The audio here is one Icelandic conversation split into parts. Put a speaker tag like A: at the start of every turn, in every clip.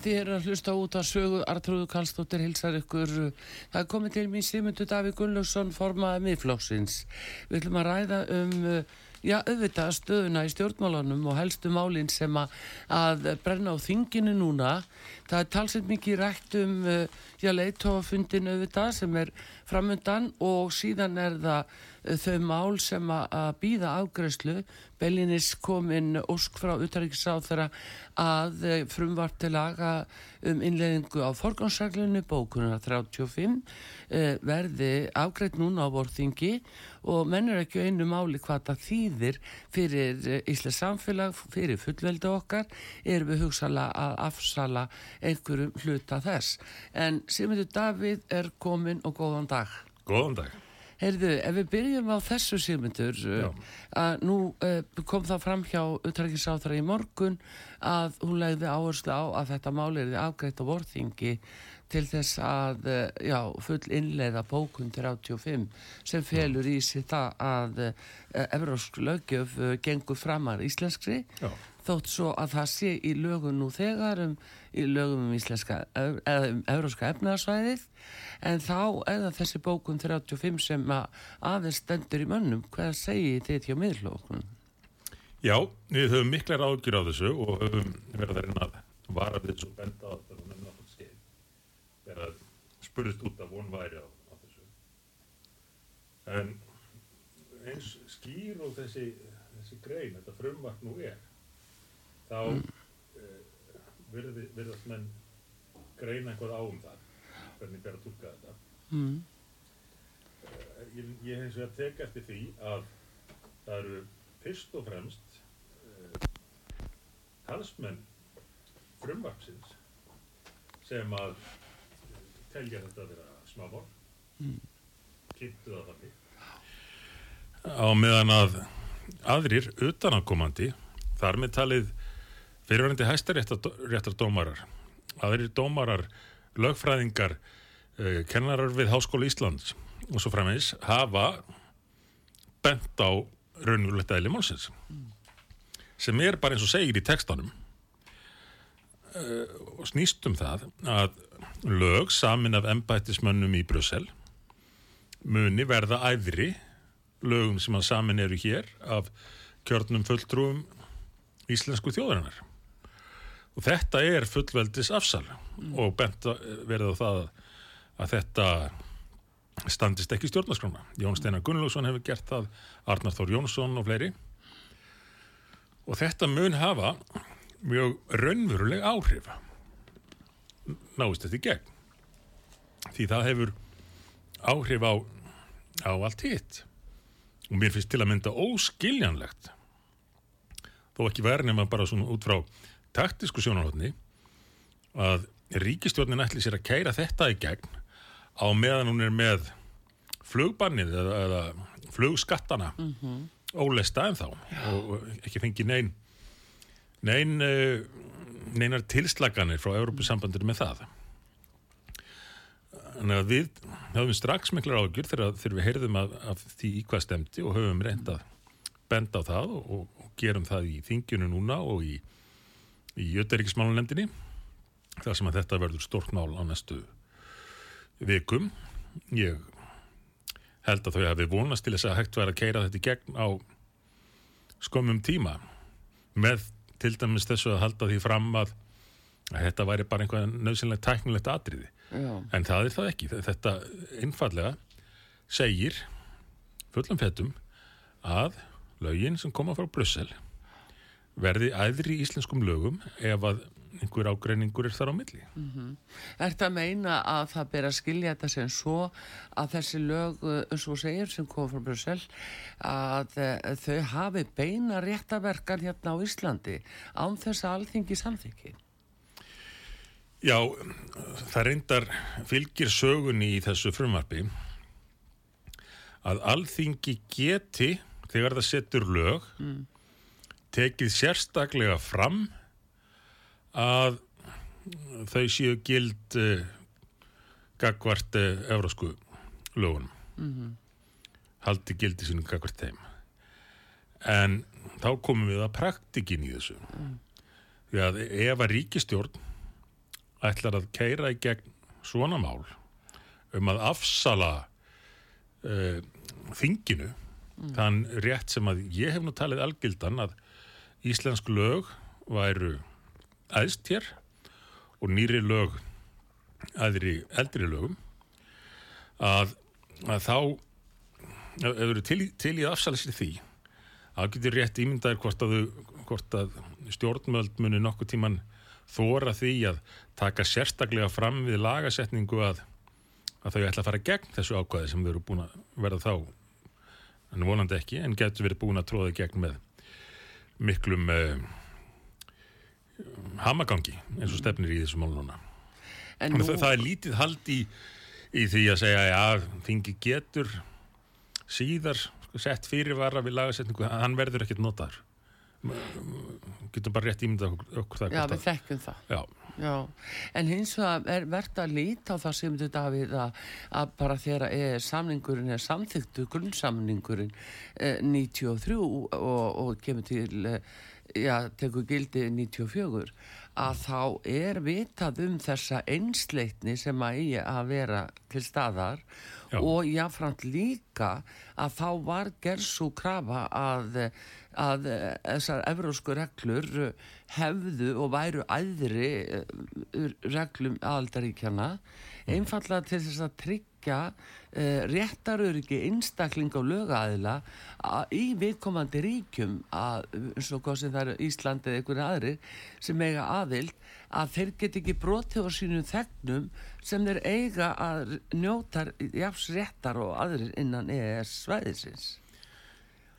A: Þið eru að hlusta út að sögu Artrúðu Kallstóttir hilsar ykkur. Það komið til mín Simundur Davík Gunnlaugsson formaði miðflóksins. Við ætlum að ræða um, já, auðvitað stöðuna í stjórnmálanum og helstu málinn sem að, að brenna á þinginu núna. Það er talsett mikið rætt um, já, leittófundin auðvitað sem er framöndan og síðan er það þau mál sem að, býða afgræslu. Bellinis kominn ósk frá utarrikiðsáð þeirra að eh, frumvart til laga um innleiðingu á forgánsreglunni bókununa 35 eh, verði afgreitt núna á vorþingi og mennur ekki einu máli hvað það þýðir fyrir eh, Íslands samfélag, fyrir fullveldi okkar erum við hugsaðlega að afsala einhverjum hluta þess. En Simundur Davíð er kominn og góðan dag.
B: Góðan dag.
A: Heyrðu, ef við byrjum á þessu sigmyndur, að nú uh, kom það fram hjá uttrækisáþra í morgun að hún legði áherslu á að þetta máli er afgreitt á vorþingi til þess að, uh, já, full innleiða bókun 35 sem felur í sig það að uh, evrósk lögjöf gengur framar íslenskri
B: Já.
A: þótt svo að það sé í lögum nú þegar um, í lögum um íslenska eða um evróska efnaðarsvæðið en þá er það þessi bókun 35 sem að aðeins stendur í mönnum hvað segir þið hjá miðlókun
B: Já, við höfum miklar ágjur á þessu og höfum verið að reyna að vara við þessu benda á þetta og nefna þetta skeið. Þegar að spurðist út að von væri á, á þessu. En eins skýr og þessi, þessi grein, þetta frumvart nú er, þá mm. Virði, virðast menn greina eitthvað á um það, hvernig ber að tólka þetta.
A: mm.
B: Uh, ég, ég hef að teka eftir því að það eru fyrst og fremst uh, talsmenn frumvarpsins sem að uh, telja þetta að vera smámál
A: Mm.
B: kynntu það þannig á meðan að aðrir utanakomandi þar með talið fyrirvændi hæstaréttar dómarar aðrir dómarar lögfræðingar uh, kennarar við Háskóla Íslands og svo framins hafa bent á raunverulegt eðli málsins sem er bara eins og segir í textanum. Uh, og snýst um það að lög samin af embættismönnum í Brussel muni verða æðri lögum sem að samin eru hér af kjörnum fulltrúum íslensku þjóðarinnar og þetta er fullveldis afsal og bent verða á það að þetta standist ekki stjórnarskrána. Jón Steinar Gunnlaugsson hefur gert það, Arnar Þór Jónsson og fleiri. Og þetta mun hafa mjög raunveruleg áhrif. Náist þetta í gegn. Því það hefur áhrif á, á allt hitt. Og mér finnst til að mynda óskiljanlegt. Þó ekki verið nema bara svona út frá taktisku sjónarhóttni að ríkistjórnin ætli sér að kæra þetta í gegn á meðan hún er með flugbannið eða, eða flugskattana mm -hmm. ólesta en þá og ekki fengi nein nein uh, neinar tilslaganir frá Európusambandir með það Þannig að við höfum strax miklar ágjur þegar, við heyrðum af, af því í hvað stemdi og höfum reyndað benda á það og, og gerum það í þingjunu núna og í, í jötaríkismálunendinni þar sem að þetta verður stort mál á næstu vikum. Ég held að þau hafi vonast til þess að hægt væri að keira þetta í gegn á skomum tíma með til dæmis þessu að halda því fram að, þetta væri bara einhvað nöðsynlegt tæknilegt atriði.
A: Já.
B: En það er það ekki. Þetta einfallega segir fullum fettum að lögin sem koma frá Brussel verði æðri í íslenskum lögum ef að einhver ágreiningur er þar á milli.
A: Er þetta að meina að það ber að skilja þetta sem svo að þessi lög, eins og segir, sem kom frá Brussel, að uh, þau hafi beina réttaverkan hérna á Íslandi án þess að alþingi samþykki?
B: Já, það reyndar fylgir sögunni í þessu frumvarpi að alþingi geti, þegar það setur lög, tekið sérstaklega fram að þau séu gild uh, gagvart uh, eurósku lögunum. Haldi gildi sínum gagvart þeim. En þá komum við að praktikin í þessu. Því að ef að ríkistjórn ætlar að keira í gegn svona mál um að afsala uh, þinginu þann rétt sem að ég hef nú talið algildan að íslensk lög væru æðst hér og nýri lög aðri eldri lögum að, að þá ef þau eru til, til í að sér því þá getur rétt ímyndaðir hvort að, hvort að stjórnmöld muni nokkuð tíman þóra því að taka sérstaklega fram við lagasetningu að, að þau ætla að fara gegn þessu ákvæði sem þau eru búin að verða þá en vonandi ekki, en getur verið búin að tróða gegn með miklum uh, hamagangi eins og stefnir í þessu mál núna
A: En
B: Þannig að það er lítið hald í, í því að segja að þingi getur síðar sko, sett fyrirvara við lagasetningu, hann verður ekkert notaður. Getum bara rétt ímyndað okkur, það.
A: Já, við þekkjum það.
B: að- já,
A: Já, en hins vegar er verðt að líta á það sem þetta Davíð að, að bara þegar e, samningurinn er samþyktu, grunnsamningurinn e, 93 og, og kemur til, e, já, tekur gildi 94, að þá er vitað um þessa einsleitni sem að eigi að vera til staðar
B: Já.
A: og jáfnframt líka að þá var gerð svo krafa að, að þessar evrósku reglur hefðu og væru æðri eh, reglum aðaldaríkjana einfallega til þess að tryggja réttaröryggi einstakling á lögaðila að- í viðkomandi ríkjum að, eins og hvað sem það eru Íslandi eða einhverju aðrir sem eiga aðild að þeir get ekki brotið á sínum þegnum sem þeir eiga að njóta jafs réttar og aðrir innan EES svæðisins.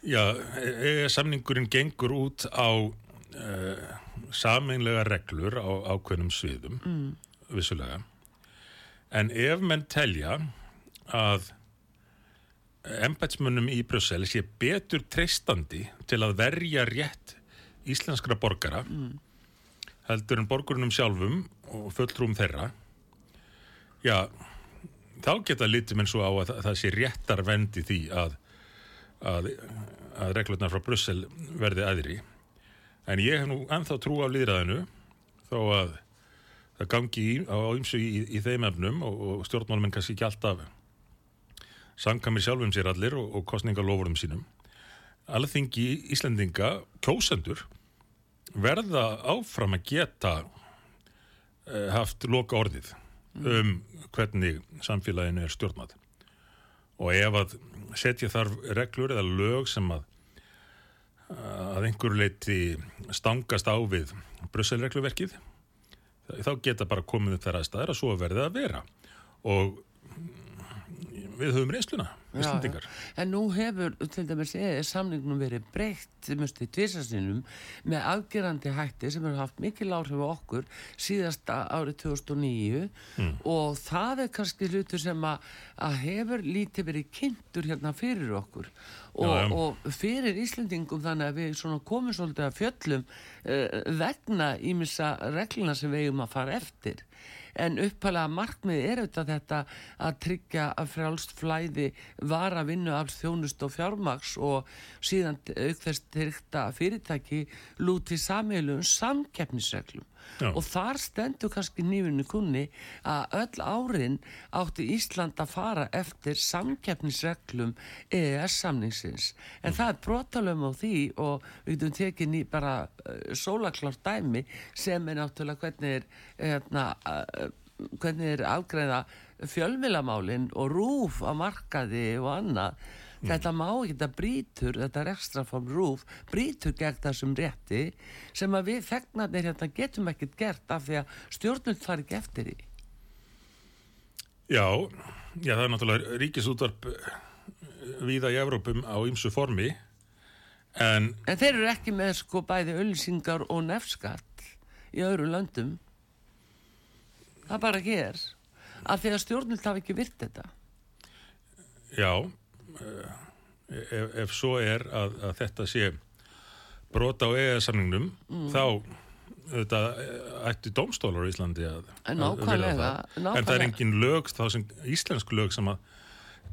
B: Já e samningurinn gengur út á uh, sameinlega reglur á ákveðnum sviðum, mm. vissulega. En ef menn telja að embætsmönnum í Brussel sé betur treystandi til að verja rétt íslenskra borgara heldur en borgurinnum sjálfum og fulltrúum þeirra já, þá geta litum en svo á að það sé réttar vendi því að, að, að reglurnar frá Brussel verði aðri en ég hef nú ennþá trú á líðræðinu þó að það gangi í, á ymsu í, í þeim efnum og, og stjórnmálum kannski ekki alltaf sankamir sjálfum sér allir og, og kostningalofurðum sínum. Alþingi Íslendinga kjósendur verða áfram að geta uh, haft loka orðið um hvernig samfélaginu er stjórnað og ef að setja þarf reglur eða lög sem að að einhverju leiti stangast á við Brusselregluverkið. Þá geta bara komið upp þær aðstæður að svo verði að vera. Og við höfum reynsluna, Íslandingar.
A: En nú hefur til dæmis eða samningnum verið breytt musti tvisasinum með afgerandi hætti sem hefur haft mikil áhrif á okkur síðasta árið 2009 mm. og það er kannski hlutur sem að, að hefur lítið verið kynntur hérna fyrir okkur og, já, já. og fyrir Íslandingum þannig að við komum svolítið að fjöllum uh, vegna ímissa regluna sem við eigum að fara eftir en uppalega markmið er auðvitað þetta að tryggja að frjálst flæði var að vinna alls þjónust og fjármaks og síðan aukþest tryggta fyrirtæki lúti samheilum samkeppnisreglum Já. og þar stendur kannski nýfunni kunni að öll árin átti Ísland að fara eftir samkeppnisreglum EES samningsins en mm. það er brotalöfum á því og við getum tekið ný bara uh, sólaklárt dæmi sem er náttúrulega hvernig er hérna, uh, hvernig er afgræða fjölmilamálinn og rúf á markaði og annað. Þetta má ekki, þetta brítur þetta er ekstra form rúf, brítur gegn þessum rétti sem að við þegnarnir hérna getum ekkert gert af því að stjórnult fari ekki eftir því.
B: Já, já það er náttúrulega ríkisútvarp eh, viða í Evrópum á ymsu formi en
A: En þeir eru ekki með sko bæði ölsingar og nefnskatt í öðru löndum. Það bara ekki er af því að stjórnult hafi ekki virt þetta.
B: Já ef, ef svo er að, að þetta sé brota á EES-samningnum mm. þá þetta, ætti domstólar í Íslandi að,
A: að vera
B: það en það er engin lög, þá sem íslensk lög sem að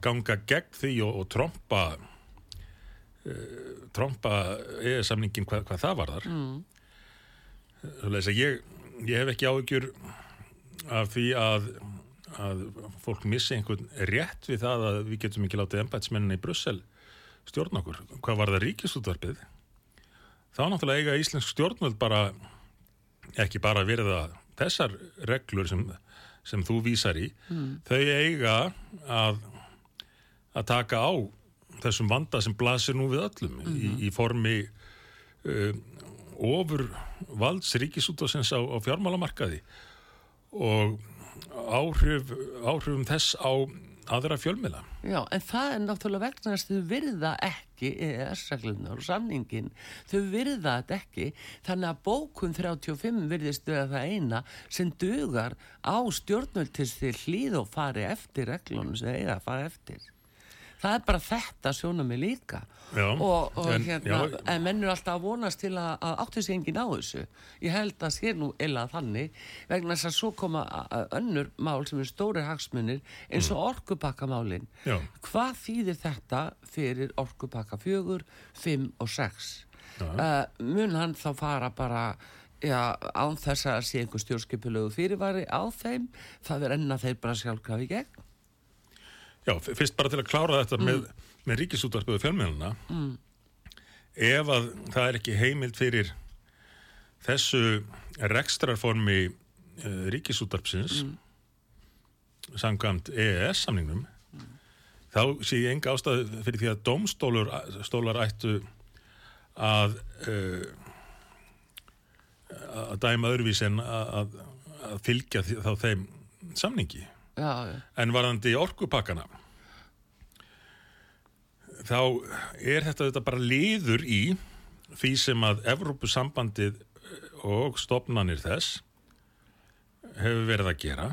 B: ganga gegn því og, og tromba uh, tromba EES-samningin hvað, hvað það var þar mm. að ég ég hef ekki áhugjur af því að að fólk missi einhvern rétt við það að við getum ekki látið ennbætsmennin í Brussel stjórn okkur. Hvað var það ríkisútvarpið? Þá náttúrulega eiga Íslensk stjórnvöld bara ekki bara verða þessar reglur sem, sem þú vísar í mm. þau eiga að að taka á þessum vanda sem blasir nú við öllum mm -hmm. í, mhm. í formi uh, ofur valds ríkisútvarsins á, á fjármálamarkaði og áhrif, áhrifum þess á aðra fjölmila.
A: Já, en það er náttúrulega vegna að þau virða ekki EES-reglunar og samningin þau virða þetta ekki þannig að bókun 35 virðist að það eina sem dugar á stjórnvöld til hlýð og fari eftir reglunum sem þeir að fara eftir það er bara þetta sjónum mig líka.
B: Já,
A: og, og en, hérna já. en mennur alltaf að vonast til að, að áttu sig engin á þessu. Ég held að sé nú illa þannig vegna þess að svo koma önnur mál sem er stóri hagsmunir eins og mm. orkupakkamálin hvað þýðir þetta fyrir orkupakka fjögur, fimm og sex? Uh, mun hann þá fara bara Já, án þess að sé einhver stjórnskipulegu fyrirvari á þeim, það er enna þeir bara sjálfkrafi gegn
B: Já, fyrst bara til að klára þetta mm. með, með ríkisútvarpuðu fjölmjöluna mm. ef að það er ekki heimild fyrir þessu rekstrarformi uh, ríkisútvarpsins mm. samkvæmt EES samningnum mm. þá sé ég enga ástæðu fyrir því að domstólar ættu að uh, að dæma öðruvís en að, að fylgja þá þeim samningi
A: já,
B: en varðandi orkupakkana þá er þetta, þetta bara liður í því sem að Evrópusambandið og stopnanir þess hefur verið að gera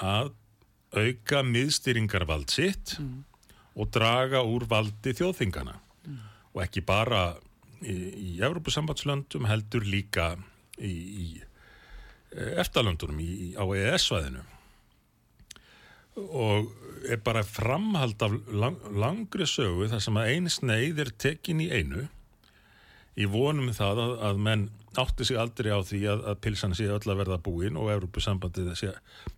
B: að auka miðstýringarvald sitt mm. og draga úr valdi þjóðþingana mm. og ekki bara í, í Evrópusambandslöndum heldur líka í, í eftalöndunum á EES-svæðinu og er bara framhald af lang, langri sögu þar sem að eins neyð er tekin í einu í vonum það að, að menn átti sig aldrei á því að, að pilsan sé öll að verða búin og Európusambandið sé,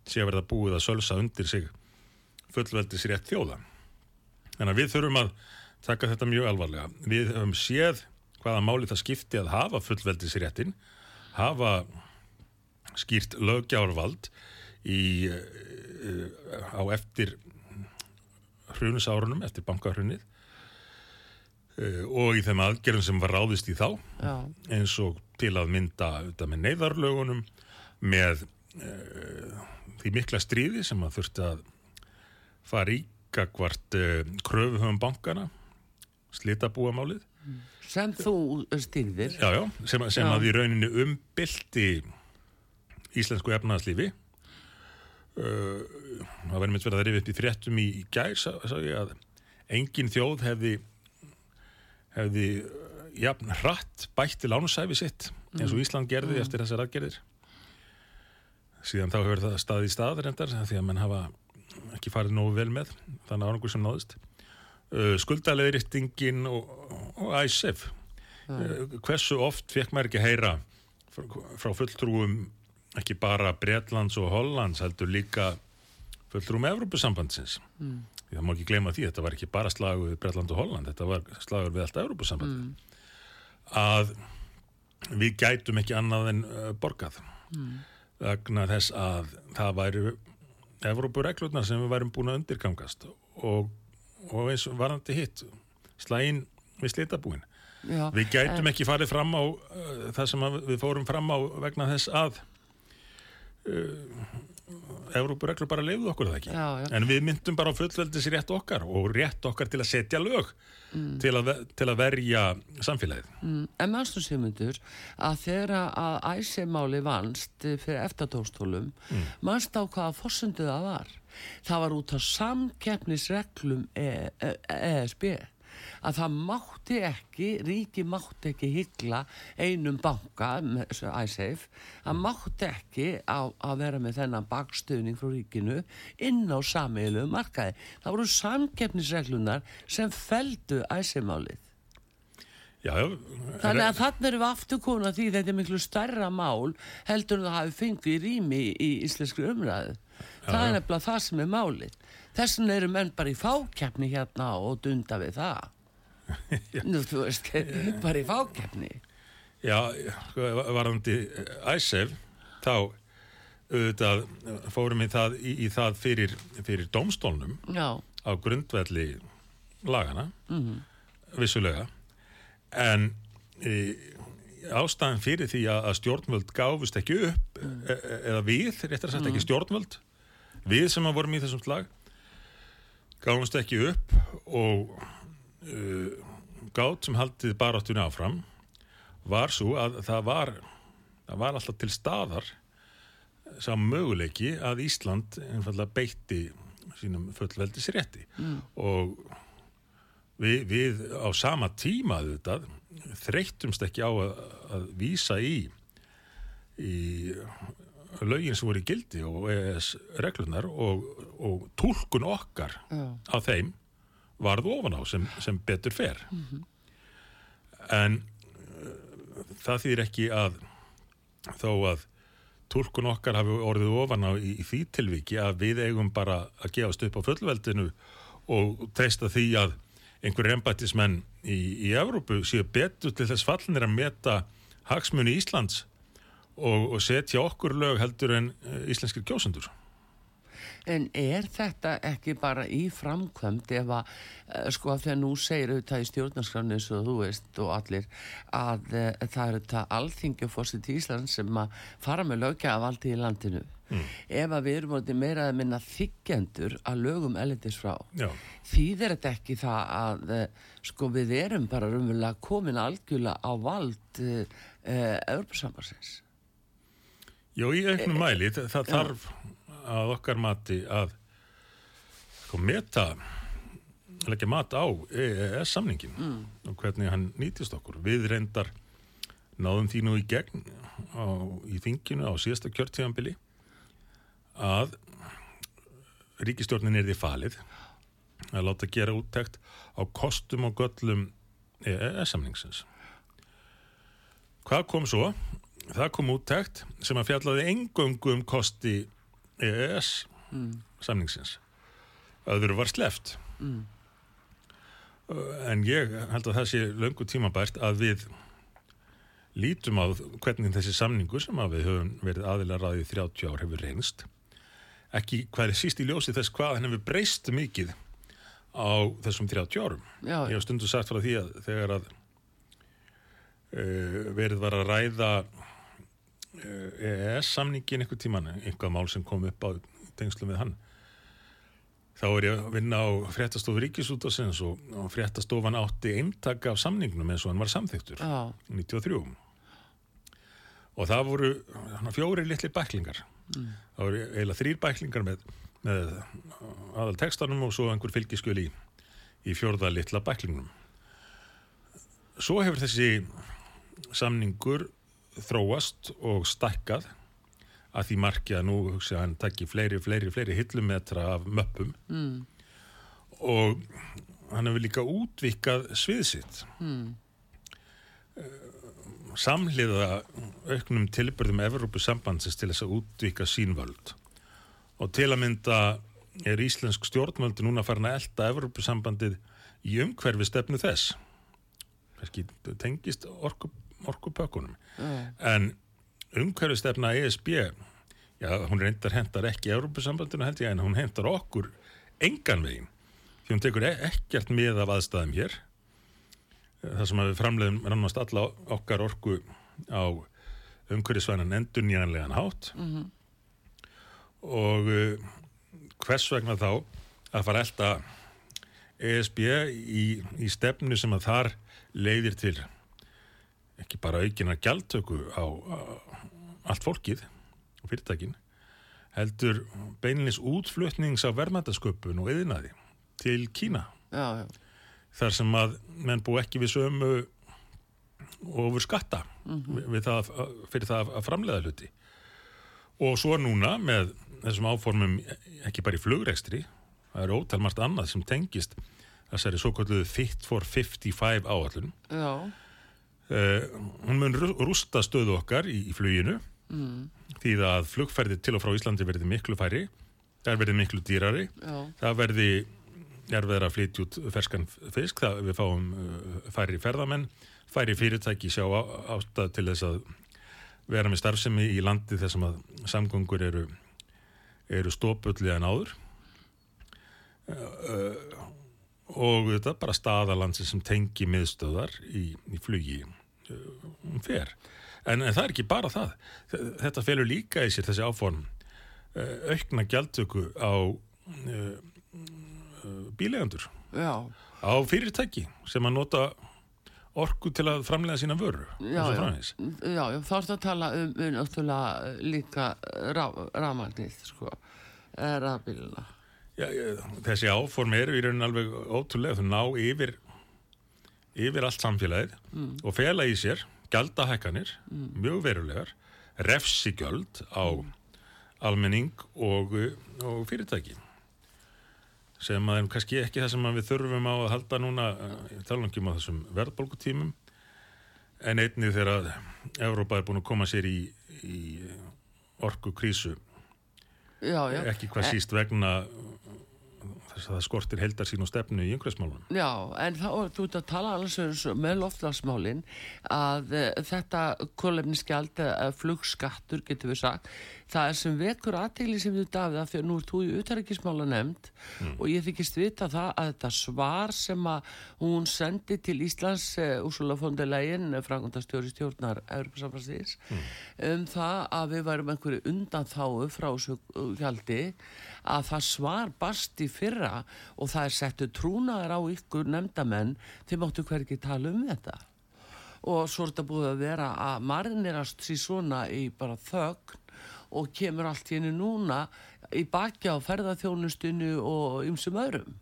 B: sé að verða búið að sölsa undir sig fullveldis rétt þjóða. Þannig að við þurfum að taka þetta mjög alvarlega. Við höfum séð hvaða máli það skipti að hafa fullveldis réttin, hafa skýrt lögjárvald í á eftir hrunusárunum, eftir bankahrunið uh, og í þeim aðgerðum sem var ráðist í þá Já. eins og til að mynda með neyðarlögunum með uh, því mikla stríði sem að þurfti að fara í gagvart uh, kröfuhöfum bankana, slitabúamálið,
A: sem þú stýrðir
B: já, já, sem, sem
A: Já.
B: að í rauninni umbylti íslensku efnaðslífi. Uh, það verður mitt verið að rifja upp í fréttum í, gær, sá, sá ég að engin þjóð hefði, hefði uh, jafn hratt bætti lánusæfi sitt eins og Ísland gerði eftir þessar aðgerðir. Síðan þá hefur það staðið í stað reyndar því að menn hafa ekki farið nógu vel með þannig árangur sem náðist. Uh, skuldalegriðtingin og, og ISF. Uh, hversu oft fekk maður ekki heyra frá fulltrúum ekki bara Bretlands og Hollands heldur líka fulltrúum Evrópusambandsins. Mm. Það má ekki gleyma því, þetta var ekki bara slagur við Bretland og Holland, þetta var slagur við allt Evrópusamband. Að við gætum ekki annað en uh, borgað. Vegna þess að það væri Evrópureglurnar sem við værum búin að undirgangast og, og eins varandi hitt slægin við slitabúin.
A: Já,
B: Við gætum ekki farið fram á uh, það sem við fórum fram á vegna þess að uh, Evrópureglur bara leiðu okkur það ekki.
A: Já, já.
B: En við myndum bara á fullveldis rétt okkar og rétt okkar til að setja lög til, að, til að verja samfélagið.
A: Mm, En mannstu Sigmundur að þegar að æsimáli vannst eh, fyrir eftirdómstólum mm. mannst á hvaða fórsendu það var það var út á samkeppnisreglum e e ESB að það mátti ekki ríki mátti ekki hyggla einum banka iSafe það mátti ekki á, að vera með þennan bakstuðning frá ríkinu inn á sameilu markaði það voru samkeppnisreglunar sem feldu æsimálið
B: Já, já.
A: Þannig að þannig erum við aftur komin að því þetta er miklu stærra mál heldur en það hafi fengið rými í íslenskri umræðu. það er nefnilega það sem er málið. Þess vegna eru menn bara í fákeppni hérna og dunda við það. Nú, þú veist, bara í fákeppni.
B: Já, sko, varðandi æsef, þá auðvitað fórum við það í, í það fyrir, fyrir domstólnum
A: Já,
B: á grundvelli lagana, vissulega, en e, ástæðan fyrir því að, að stjórnvöld gáfust ekki upp, e, e, eða við, réttar að sagt ekki stjórnvöld, við sem að vorum í þessum slag, gáfust ekki upp og uh, gátt sem haldið baráttunni áfram var svo að það var, það var alltaf til staðar sá möguleiki að Ísland einfallega beitti sínum fullveldisrétti mm. og við, við á sama tíma auðvitað þreyttumst ekki á að, að vísa í í lögin sem voru í gildi og ES reglunar og, og túlkun okkar
A: Já.
B: á þeim varð ofan á sem, sem betur fer en uh, það þýðir ekki að þó að túlkun okkar hafi orðið ofan á í, í því tilviki að við eigum bara að gefast upp á fullveldinu og treysta því að einhverjir embættismenn í, í Evrópu séu betur til þess fallinir að meta hagsmuni Íslands og, og setja okkur lög heldur en uh, íslenskir kjósendur.
A: En er þetta ekki bara í framkvæmd ef að, eh, sko að þegar nú segir auðvitað í stjórnarskránu eins og þú veist og allir að e, það er þetta alþingjafórsið til Ísland sem að fara með lögjavaldi í landinu. Ef að við erum orðið meira að minna þykjendur að lögum elendis frá.
B: Já.
A: Þýðir þetta ekki það að e, sko við erum bara raunverulega komin algjörlega á vald e, e, Evropasambarsins?
B: Já, í auknum mæli, það, það þarf að okkar mati að sko, meta leggja mat á EES samningin og hvernig hann nýtist okkur. Við reyndar náðum því nú í gegn á, í þinginu á síðasta kjörtíðanbili að ríkistjórnin er því falið að láta gera úttekt á kostum og göllum EES samningsins. Hvað kom svo? Það kom úttekt sem að fjallaði engöngu um kosti EES samningsins. Öðru var sleft. En ég held að það sé löngu tímabært að við lítum á hvernig þessi samningur sem að við höfum verið aðilar að í 30 ár hefur reynst. Ekki hvað er síst í ljósi þess hvað hann hefur breyst mikið á þessum 30 árum.
A: Já.
B: Ég hef stundu sagt frá því að þegar að uh, verið var að ræða uh, samningin einhver tíman, einhvað mál sem kom upp á tengslu með hann? Þá er ég að vinna á fréttastofu Ríkisútasins og, og fréttastofan átti eintaka af samningnum eins og hann var samþyktur
A: Já,
B: 93 og það voru fjóri litli bæklingar. Það voru eiginlega þrýr bæklingar með, með aðal textanum og svo einhver fylgiskjöl í, í fjórða litla bæklingnum. Svo hefur þessi samningur þróast og stækkað að því marki að nú hugsa hann takki fleiri, fleiri, fleiri hillumetra af möppum.
A: Mm,
B: og hann hefur líka útvikað sviðsitt
A: mm,
B: samhliða auknum tilbyrðum Evrópusambandsins til þess að útvika sínvöld og til að mynda er íslensk stjórnvöldi núna farin að elda Evrópusambandið í umhverfi stefnu þess. Kannski tengist orku, orkupökkunum.
A: já,
B: en umhverfi stefna ESB já, hún reyndar hendar ekki Evrópusambandinu held ég en hún hendar okkur engan veginn. Því hún tekur e- ekkert með af aðstæðum hér. Það sem að við framleiðum rannast alla okkar orku á umhverfisvænan endurnýjanlegan hátt.
A: Mhm,
B: og uh, hvers vegna þá að fara elda ESB í, í stefnu sem að þar leiðir til ekki bara aukina gjaldtöku á, á allt fólkið og fyrirtækin heldur beinilins útflutnings af verðmættasköpun og yðnaði til Kína.
A: Já, já,
B: þar sem að menn bú ekki við sömu ofur skatta við, við það, fyrir það að framleiða hluti. Og svo núna með þessum áformum ekki bara í flugrekstri það er ótalmart annað sem tengist þessari svo kalluðu Fit for 55 áallun
A: já,
B: uh, hún mun rú- rústa stöðu okkar í, í fluginu.
A: Mm,
B: því að flugferði til og frá Íslandi verði miklu færri það verði miklu dýrari.
A: Já,
B: það verði erfiðar að flytja út ferskan fisk það við fáum uh, færri ferðamenn færri fyrirtæki sjá á, ástæð til þess að vera með starfsemi í landi þar sem að samgöngur eru eru stópulli en áður. Uh, og þetta bara staðalandsi sem tengi miðstöðar í, í flugi uh, um fer. En, en það er ekki bara það. Þetta felur líka í sér þessi áform uh, aukna gjaldtöku á uh, bílegandur
A: já,
B: á fyrirtæki sem að nota orku til að framlega sína vöru
A: já, já, já, þá ertu að tala um, um náttúrulega líka rafmagnið, sko, rafbíluna.
B: Já, þessi áform eru í raunin alveg ótrúlega þau ná yfir yfir allt samfélagið og fela í sér gjaldahækkanir, mjög verulegar refsigjöld á almenning og, og fyrirtæki sem að er kannski ekki það sem við þurfum á að halda núna eh, talangum á þessum verðbólkutímum en einnig þegar að Evrópa er búin að koma sér í, í orku krísu
A: Já, já.
B: ekki hvað síst vegna það skortir heldar sín og stefnu í umhverfsmálunum.
A: Já, en þá er þú ert að tala og með loftlagsmálin að uh, þetta kolefnisgjald eða flugskattur getur við sagt það er sem vekur aðtegli sem þú Davíð að fyrir nú ert þú í utarækismála nefnd og ég þykist vita það að þetta svar sem að hún sendi til Íslands Úrsula von der Leyen frangundastjóri stjórnar Evropasambansins um það að við værum einhverju undanþáu frá þessu gjaldi að það svar bast í fyrra og það er settu trúnaðar á ykkur nefndamenn þið máttu hvergi tala um þetta. Og svo er þetta búið að vera að marinerast sér svona í bara þögn og kemur allt henni núna í baki á ferðarþjónustinu og ymsum öðrum.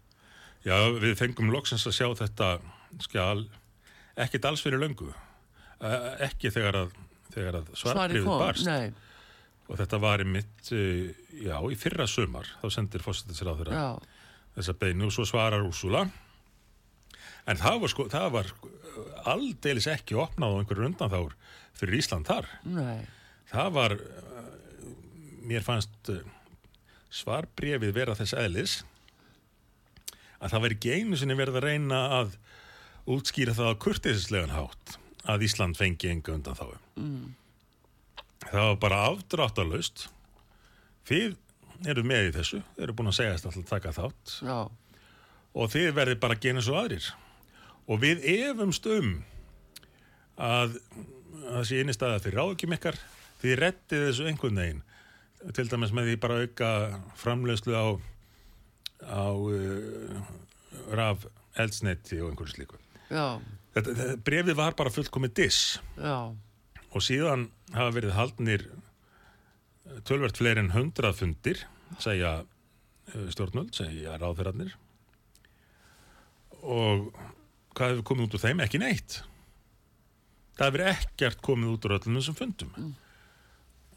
B: Já, við fengum loksins að sjá þetta skjál ekkit alls fyrir löngu. Eh, Ekki þegar að, þegar að
A: kom,
B: barst.
A: nei,
B: Og þetta var í mitt, já, í fyrra sumar, þá sendir fórsetisir á þeirra
A: já,
B: þessa beinu og svo svarar Úrsula. En það var, sko, það var aldeilis ekki opnað á einhverju undanþár fyrir Ísland þar.
A: nei
B: Það var, uh, mér fannst uh, svarbrefið vera þess eðlis að það var ekki einu sinni verið að reyna að útskýra það á kurteisislegan hátt að Ísland fengi enga undan þá. Mm. Það var bara afdráttarlaust. Þið eru með í þessu, þið eru búin að segja alltaf að taka þátt.
A: Já,
B: og þið verðið bara að gena svo aðrir. Og við efumst um að sé eini staða fyrir ráðgjum ykkar. Þið rettið þessu einhvern veginn. Til dæmis með því bara auka framleiðslu á á uh, raf eldsneiti og einhverju slíku.
A: já,
B: Þetta, þetta, brefið var bara fullkomið diss.
A: Já,
B: og síðan hafa verið haldnir tölvert fleiri en hundrað fundir, segja uh, stjórnvöld, segja ráðferðarnir og hvað hefur komið út úr þeim? Ekki neitt. Það hefur ekkert komið út úr öllum þessum fundum.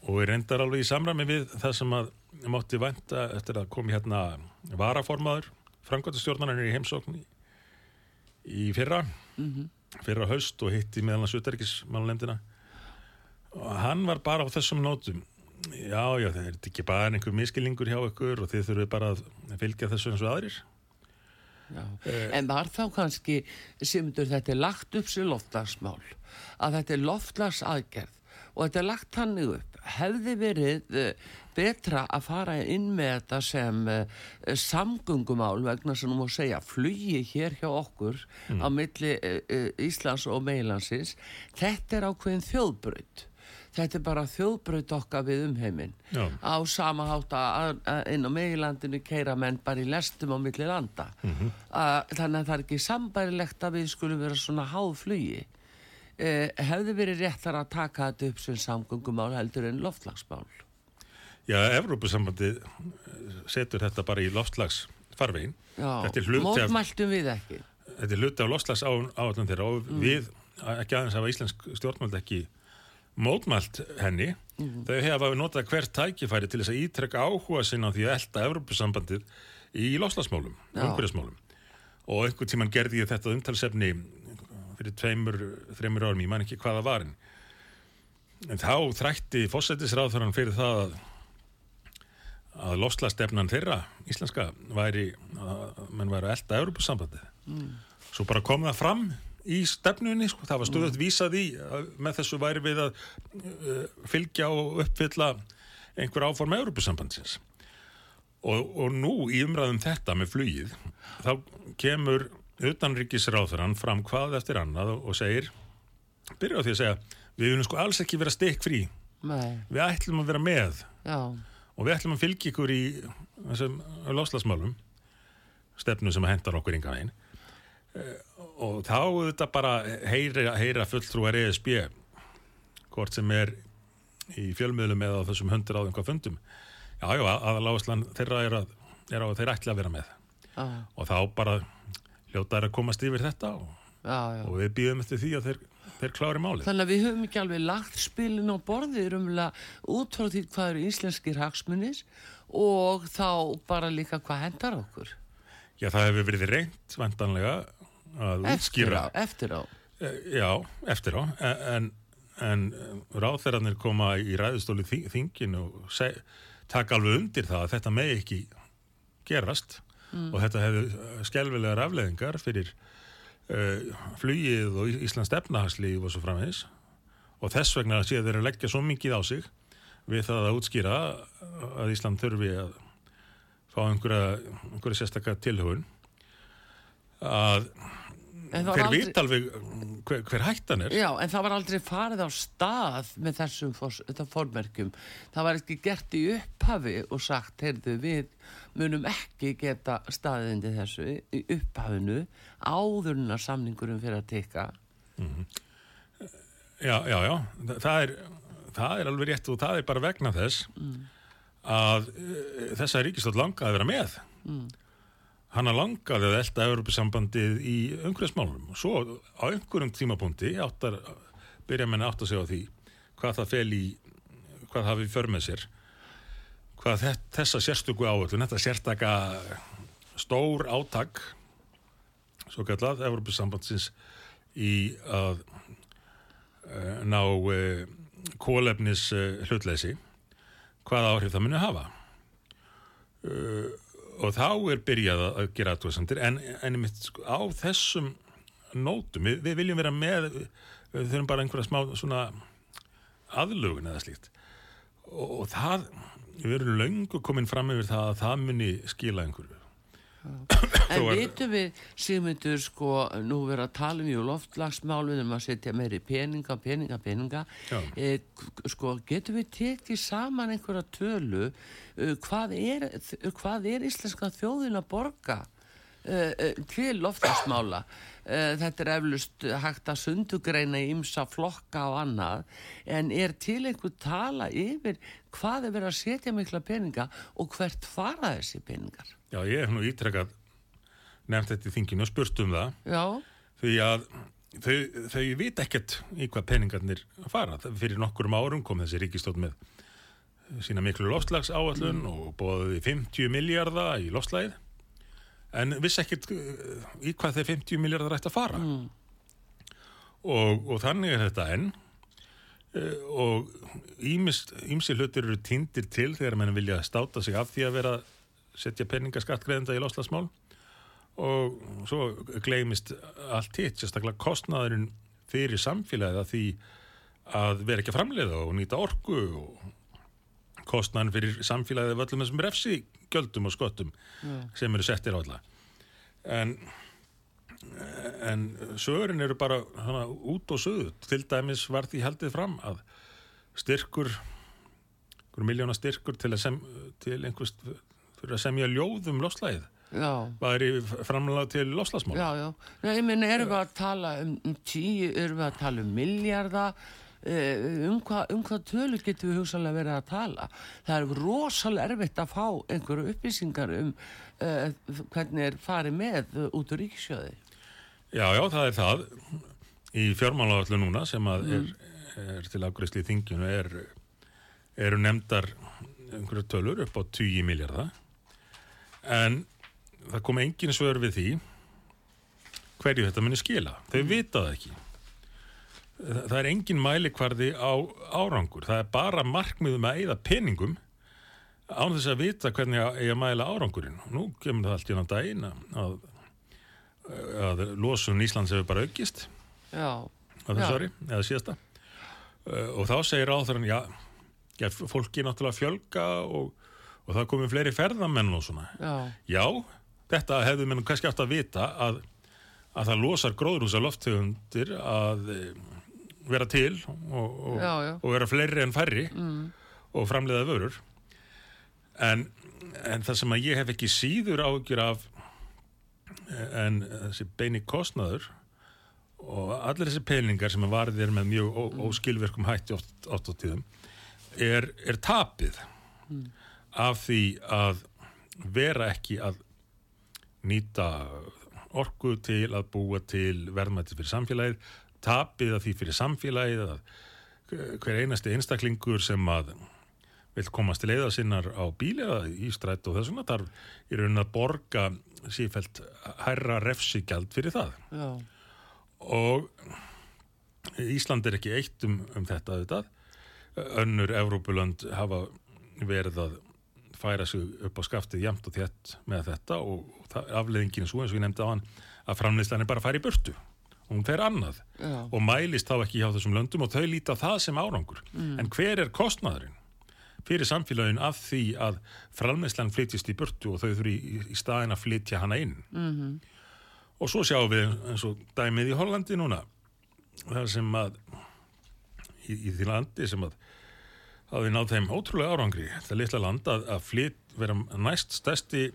B: Og er reyndar alveg í samræmi við það sem að mátti vænta eftir að komi hérna varaformaður framkvæmtastjórnarnir í heimsókn í, fyrra. Fyrra haust og hitti meðal hans utarikismálunemdina og hann var bara á þessum nótum já, já, það er ekki bara einhver miskilningur hjá ykkur og þið þurfið bara að fylgja þessu eins og aðrir
A: já. En var þá kannski, Simundur, þetta er lagt upp sér loftlagsmál, að þetta er loftlagsaðgerð og þetta er lagt hannig upp. Hefði verið uh, betra að fara inn með þetta sem uh, samgöngumál vegna sem þú má segja flugi hér hjá okkur á milli uh, Íslands og Meilansins. Þetta er ákveðin þjóðbraut. Þetta er bara þjóðbraut okkar við umheiminn.
B: Já.
A: Á sama að inn á Meilandinu keira menn bara í lestum á milli landa.
B: Mhm.
A: Að, þannig að það er ekki sambærilegt að við skulum vera svona háð flugi. Eh, hefði verið réttar að taka þetta upp sem samgöngumál heldur en loftlagsmál.
B: Já, Evrópusambandið setur þetta bara í loftslags farvegin
A: Já, mótmæltum við ekki.
B: þetta er hluti af loftslags áallum þeirra og við, ekki aðeins hafa íslensk stjórnmöld ekki mótmælt henni. Þau hefa notað hvert tækifæri til þess að ítrekka áhuga sinna á því að elda Evrópusambandið í loftslagsmálum
A: Já.
B: umhverjasmálum og einhvern tíman gerði ég þetta umtalsefni fyrir tveimur, þreimur árum, ég man ekki hvaða var en, þá þrætti fósættisráðfæran fyrir það að að lofslagstefnan þeirra íslenska væri að menn væri að elda Europasambandið svo bara kom það fram í stefnunni, sko, það var stöðut vísað í með þessu væri við að uh, fylgja og uppfylla einhver áform Europasambandsins og, og nú í umræðum þetta með flugið þá kemur utanríkisráðurann fram hvað eftir annað og, segir byrja á því að segja við viljum sko alls ekki vera stikk frí
A: Nei,
B: við ætlum að vera með.
A: Já,
B: og við ætlum að fylgja ykkur í þessum lofslagsmálum stefnu sem hendar okkur yngan veginn. Eh, og þá þetta bara heyra, heyra fulltrúar ESB hvort sem er í fjölmiðlum eða þessum hundur á einhvað fundum já, já, aðaláðslan þeirra er að, er að þeir ætla að vera með
A: já,
B: og þá bara hljóta er að komast yfir þetta og,
A: já.
B: og við býðum eftir því að þeir, þeir klári málið
A: Þannig að við höfum ekki alveg lagt spilin á borðið rumlega út frá því hvað eru íslenskir hagsmunnis og þá bara líka hvað hendar okkur.
B: já, það hefur verið reynt vantanlega að
A: Eftir
B: útskýra.
A: á, eftir á.
B: Eh, Já, eftir á, en, en ráðherrarnir koma í ræðustóli þing, þinginu og seg, taka alveg undir það að þetta megi ekki gerast. Og þetta hefur skelvilegar afleðingar fyrir uh, flugið og Íslands efnahagslíf og svo framvegis. Og þess vegna séu þeir að leggja svo mikið á sig við það að útskýra að Ísland þurfi að fá einhverja, einhverja sérstakka tilhugun að Þeir
A: aldrei-
B: vita alveg hver, hver hættan er
A: Já, en það var aldrei farið á stað með þessum formerkjum. Það var ekki gert í upphafi og sagt, heyrðu, við munum ekki geta staðindi þessu í upphafinu áðurna samningurum fyrir að teka.
B: já, já, já, Þa- það er, það er alveg rétt og það er bara vegna þess að uh, þessa ríkistótt langaði að vera með mm. Hann langaði að elda Európusambandið í umhverfsmálum og svo á einhverjum tímapunkti áttar, byrja menn átt að segja á því hvað það fel í hvað hafi för með sér hvað þess, þessa sérstöku áöllun þetta sérstaka stór átak svo kallað Európusambandsins í að uh, ná uh, kólefnis hlutleysi hvaða áhrif það muni hafa. Uh, og þá er byrjað að- gera aðtúrsandir en, en sko, á þessum nótum, við, við viljum vera með við þurfum bara einhverja smá svona aðlugun eða slíkt. Og, og það við erum löngu komin fram yfir það að það muni skila einhverju
A: En vitum við, Sigmundur, sko, nú verður að tala um í loftlagsmál við um að setja meiri peninga, peninga, peninga. E, sko, getum við tekið saman einhverja tölu, uh, hvað, er, hvað er íslenska þjóðin að borga til loftlagsmála? Þetta er eflust hægt að sundugreina í ymsa flokka og annað, en er til einhver tala yfir hvað er verið að setja mikla peninga og hvert fara þessi peningar?
B: Já, ég hef nú ítrekkað nefnt þetta í þinginu og spurt um það.
A: Já.
B: Því að þau, þau vit ekkert í hvað peningarnir fara. Fyrir nokkurum árum kom þessi ríkistótt með sína miklu lofslags áallun mm. og bóðiði 50 miljardar í lofslægið en vissi ekkert uh, í hvað þeir 50 miljardar ætti að fara. Mm. Og, og þannig er þetta enn uh, og ímsi hlutir eru týndir til þegar mann vilja státa sig af því að vera setja peningaskattgreðenda í loslasmál og svo gleimist allt hitt, sérstaklega kostnaðurinn fyrir samfélagið að því að vera ekki að framleiða og nýta orku og kostnaðurinn fyrir samfélagið af öllum þessum refsi göldum og skottum yeah. sem eru settir á alla. En en sögurinn eru bara hana, út og sögðu til dæmis var því haldið fram að styrkur miljóna styrkur til, sem, til einhvers fyrir að semja ljóðum loslæðið var í framlega til loslasmál
A: Já, já, Nei, ég minna, erum við að tala um, um tíu, erum við að tala um miljardar um hvað um hva tölu getur við hugsalega verið að tala? Það er rosalega erfitt að fá einhverju upplýsingar um uh, hvernig er farið með út úr ríkisjöði
B: Já, já, það er það. Í fjármálagallu núna sem að mm. er, er til afgræsli í þingjunu er, eru nefndar einhverju tölur upp á 20 miljardar en það kom engin svör við því hverju þetta muni skila. Þau vita það ekki það er engin mælikvarði á árangur. Það er bara markmiðum að eigða peningum án þess að vita hvernig að eiga mæla árangurinn. Og nú kemur það allt í náttúrulega daginn að, að losun Íslands hefur bara aukist
A: já,
B: eða síðasta. Og þá segir áþarann já, já, fólki náttúrulega fjölga og og það komið fleiri ferðamenn og svona.
A: Já,
B: já þetta hefðu mér kannski átt að vita að, að það losar gróðrúsa lofttegundir að vera til og, og,
A: já, já.
B: og vera fleiri en færri
A: mm.
B: og framleiða vörur en, en það sem að ég hef ekki síður ágjur af en þessi beini kostnaður og allir þessi peningar sem að varðir með mjög mm. óskilverkum hætti oft, oft á tíðum er, er tapið
A: mm
B: af því að vera ekki að nýta orku til að búa til verðmætti fyrir samfélagið, tapið að því fyrir samfélagið að hver einasti einstaklingur sem að vil komast til leiða sinnar á bíli eða í strætt og þessuna þarf í raunin að borga sífælt hærra refsigjald fyrir það.
A: Já.
B: og Ísland er ekki eitt um, um þetta auðvitað. Önnur Evrópuland hafa verið að færa sig upp á skaftið jamt og þétt með þetta og afleðingin er svo eins og ég nefndi á hann að framleyslan er bara að færa í burtu og hún fer annað
A: Já.
B: og mælist þá ekki hjá þessum löndum og þau líta það sem árangur
A: mm.
B: en hver er kostnaðurinn fyrir samfélagin af því að framleyslan flytjist í burtu og þau þurfi í, í staðin að flytja hana inn
A: mm -hmm.
B: og svo sjáum við eins og dæmið í Hollandi núna þar sem að í, í því landi sem að að við náðum þeim ótrúlega árangri þetta litla land að, að flyt, vera næst stærsti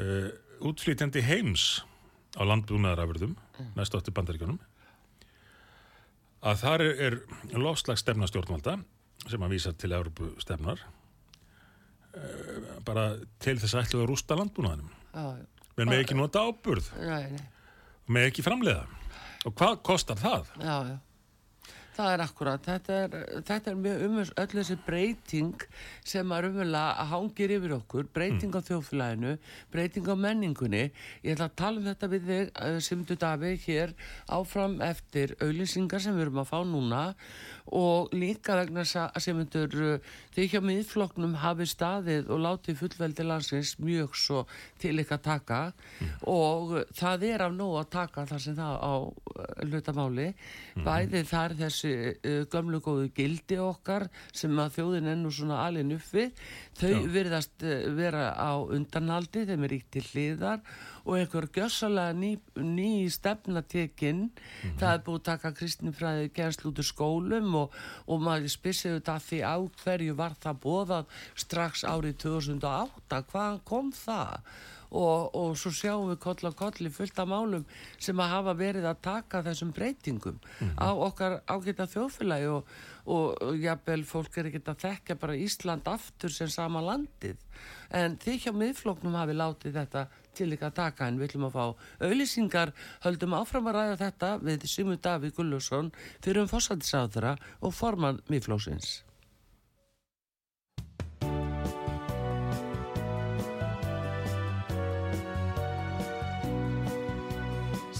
B: uh, útflytjandi heims á landbúnaðarafurðum mm. næst átti bandaríkunum að þar er, er lofslags stefna stjórnvalda sem að vísa til Európu stefnar uh, bara til þess að ætlu að rústa landbúnaðanum menn með ekki nota áburð. Með ekki framleiða. Og hvað kostar það?
A: Já, já Það er akkurat, þetta er, þetta er mjög um öll þessi breyting sem að umverulega hangir yfir okkur, breyting mm. á þjóflæðinu, breyting á menningunni. Ég ætla að tala um þetta við þig, eh, Simdu Davi, hér áfram eftir auðlýsingar sem við erum að fá núna og líka vegna Simundur, eh, þið hjá miðfloknum hafi staðið og látið fullveldi landsins mjög svo til ykkar taka mm. og það er af nóg að taka þar sem það á eh, hlutamáli, mm. bæðið þar þess þessi uh, gömlu góðu gildi okkar sem að þjóðin ennú svona alin upp við þau
B: Já.
A: virðast uh, vera á undanhaldi þeim er ríkt til hliðar og einhver gjössalega ný, ný stefnatekinn það er búið að taka kristinfræði gerst út úr skólum og, og maður spyrsið þetta því á hverju var það bóðað strax árið 2008 hvaðan kom það og, og svo sjáum við koll á kolli fullt af málum sem að hafa verið að taka þessum breytingum á okkar ágæta þjóðfélagi og, og, og jafnvel fólk er ekkert að þekka bara Ísland aftur sem sama landið. En þið hjá miðfloknum hafi látið þetta til ykkar að taka en við ætlum að fá auðlýsingar, höldum áfram að ræða þetta við Simu Davíð Gullusson fyrir um fórsættisáðura og formann miðflóksins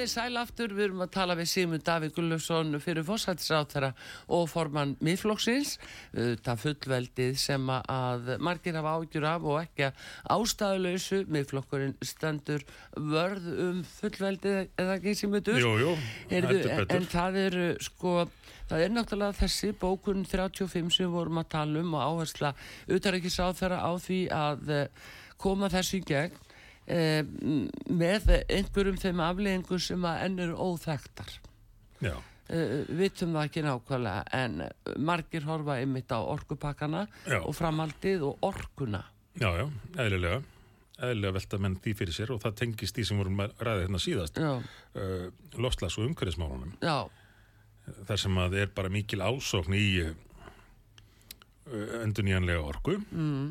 A: Komið þið sæl aftur, við erum að tala við Sigmund Davíð Gullufsson fyrir fórsættisáttara og formann miðflokksins, það fullveldið sem að margir hafa ágjur af og ekki ástæðuleysu, miðflokkurinn stendur vörð um fullveldið eða ekki Sigmundur?
B: Jú, jú, heldur
A: en,
B: betur.
A: en það er sko, það er náttúrulega þessi bókun 35 sem við vorum að tala um og áhersla utaríkisáþara á því að eh, koma þessu í gegn eh, með einhverjum þeim afleggingum sem að enn eru óþektar.
B: Já,
A: Uh, vitum það ekki nákvæmlega en margir horfa einmitt á orkupakkana
B: Já.
A: og framhaldið og orkuna.
B: já, já, eðlilega. Eðlilega velta menn því fyrir sér og það tengist því sem vorum ræða hérna síðast. Uh, Lofslags og umhverfismálunum.
A: já,
B: Þar sem að er bara mikil ásókn í uh, endurnýjanlega orku
A: mm,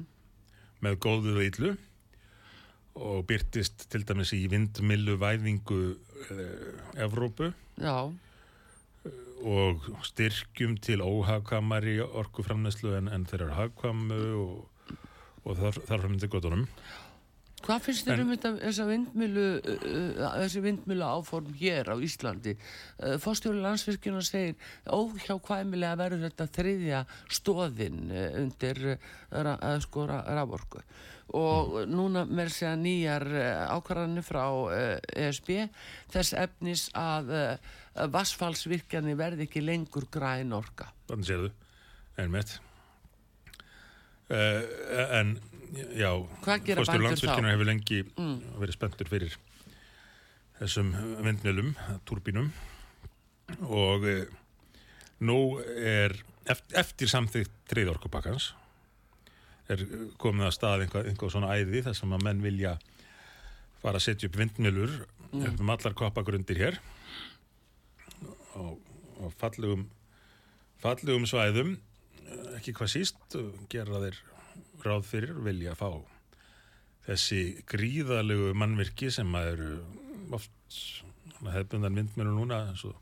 B: með góðu og illu og byrtist til dæmis í vindmillu væðingu uh, Evrópu
A: já,
B: og styrkjum til óhagkvamari orkuframneslu en, en þeirra hagkvamu og, og þar, þar fram til gotunum.
A: Hvað finnst þér um þetta, þessa vindmilu, uh, þessi vindmilu áform hér á Íslandi? Uh, Fórstjóri landsvirkjuna segir óhjákvæmilega verður þetta þriðja stóðin uh, undir ra, sko ra, raforku og núna með segja nýjar uh, ákvarðanir frá ESB þess efnis að uh, vassfallsvirkjani verði ekki lengur græn orka.
B: Þannig séðu, einmitt. Uh, en, já, landsvirkjunar
A: þá?
B: hefur lengi
A: Mm.
B: verið spenntur fyrir þessum vindmjölum, turbínum og nú er eftir, eftir samþýtt treyðorkupakkans er komið að stað einhvað, einhvað svona æði þar sem að menn vilja fara að setja upp vindmjölur
A: Mm.
B: upp um allar koppagrundir hér og, og fallegum fallegum svæðum. Eh, ekki hvað síst og gera þeir ráð fyrir vilja fá þessi gríðalegu mannvirki sem að eru oft hefðbundan vindmjölu núna eins og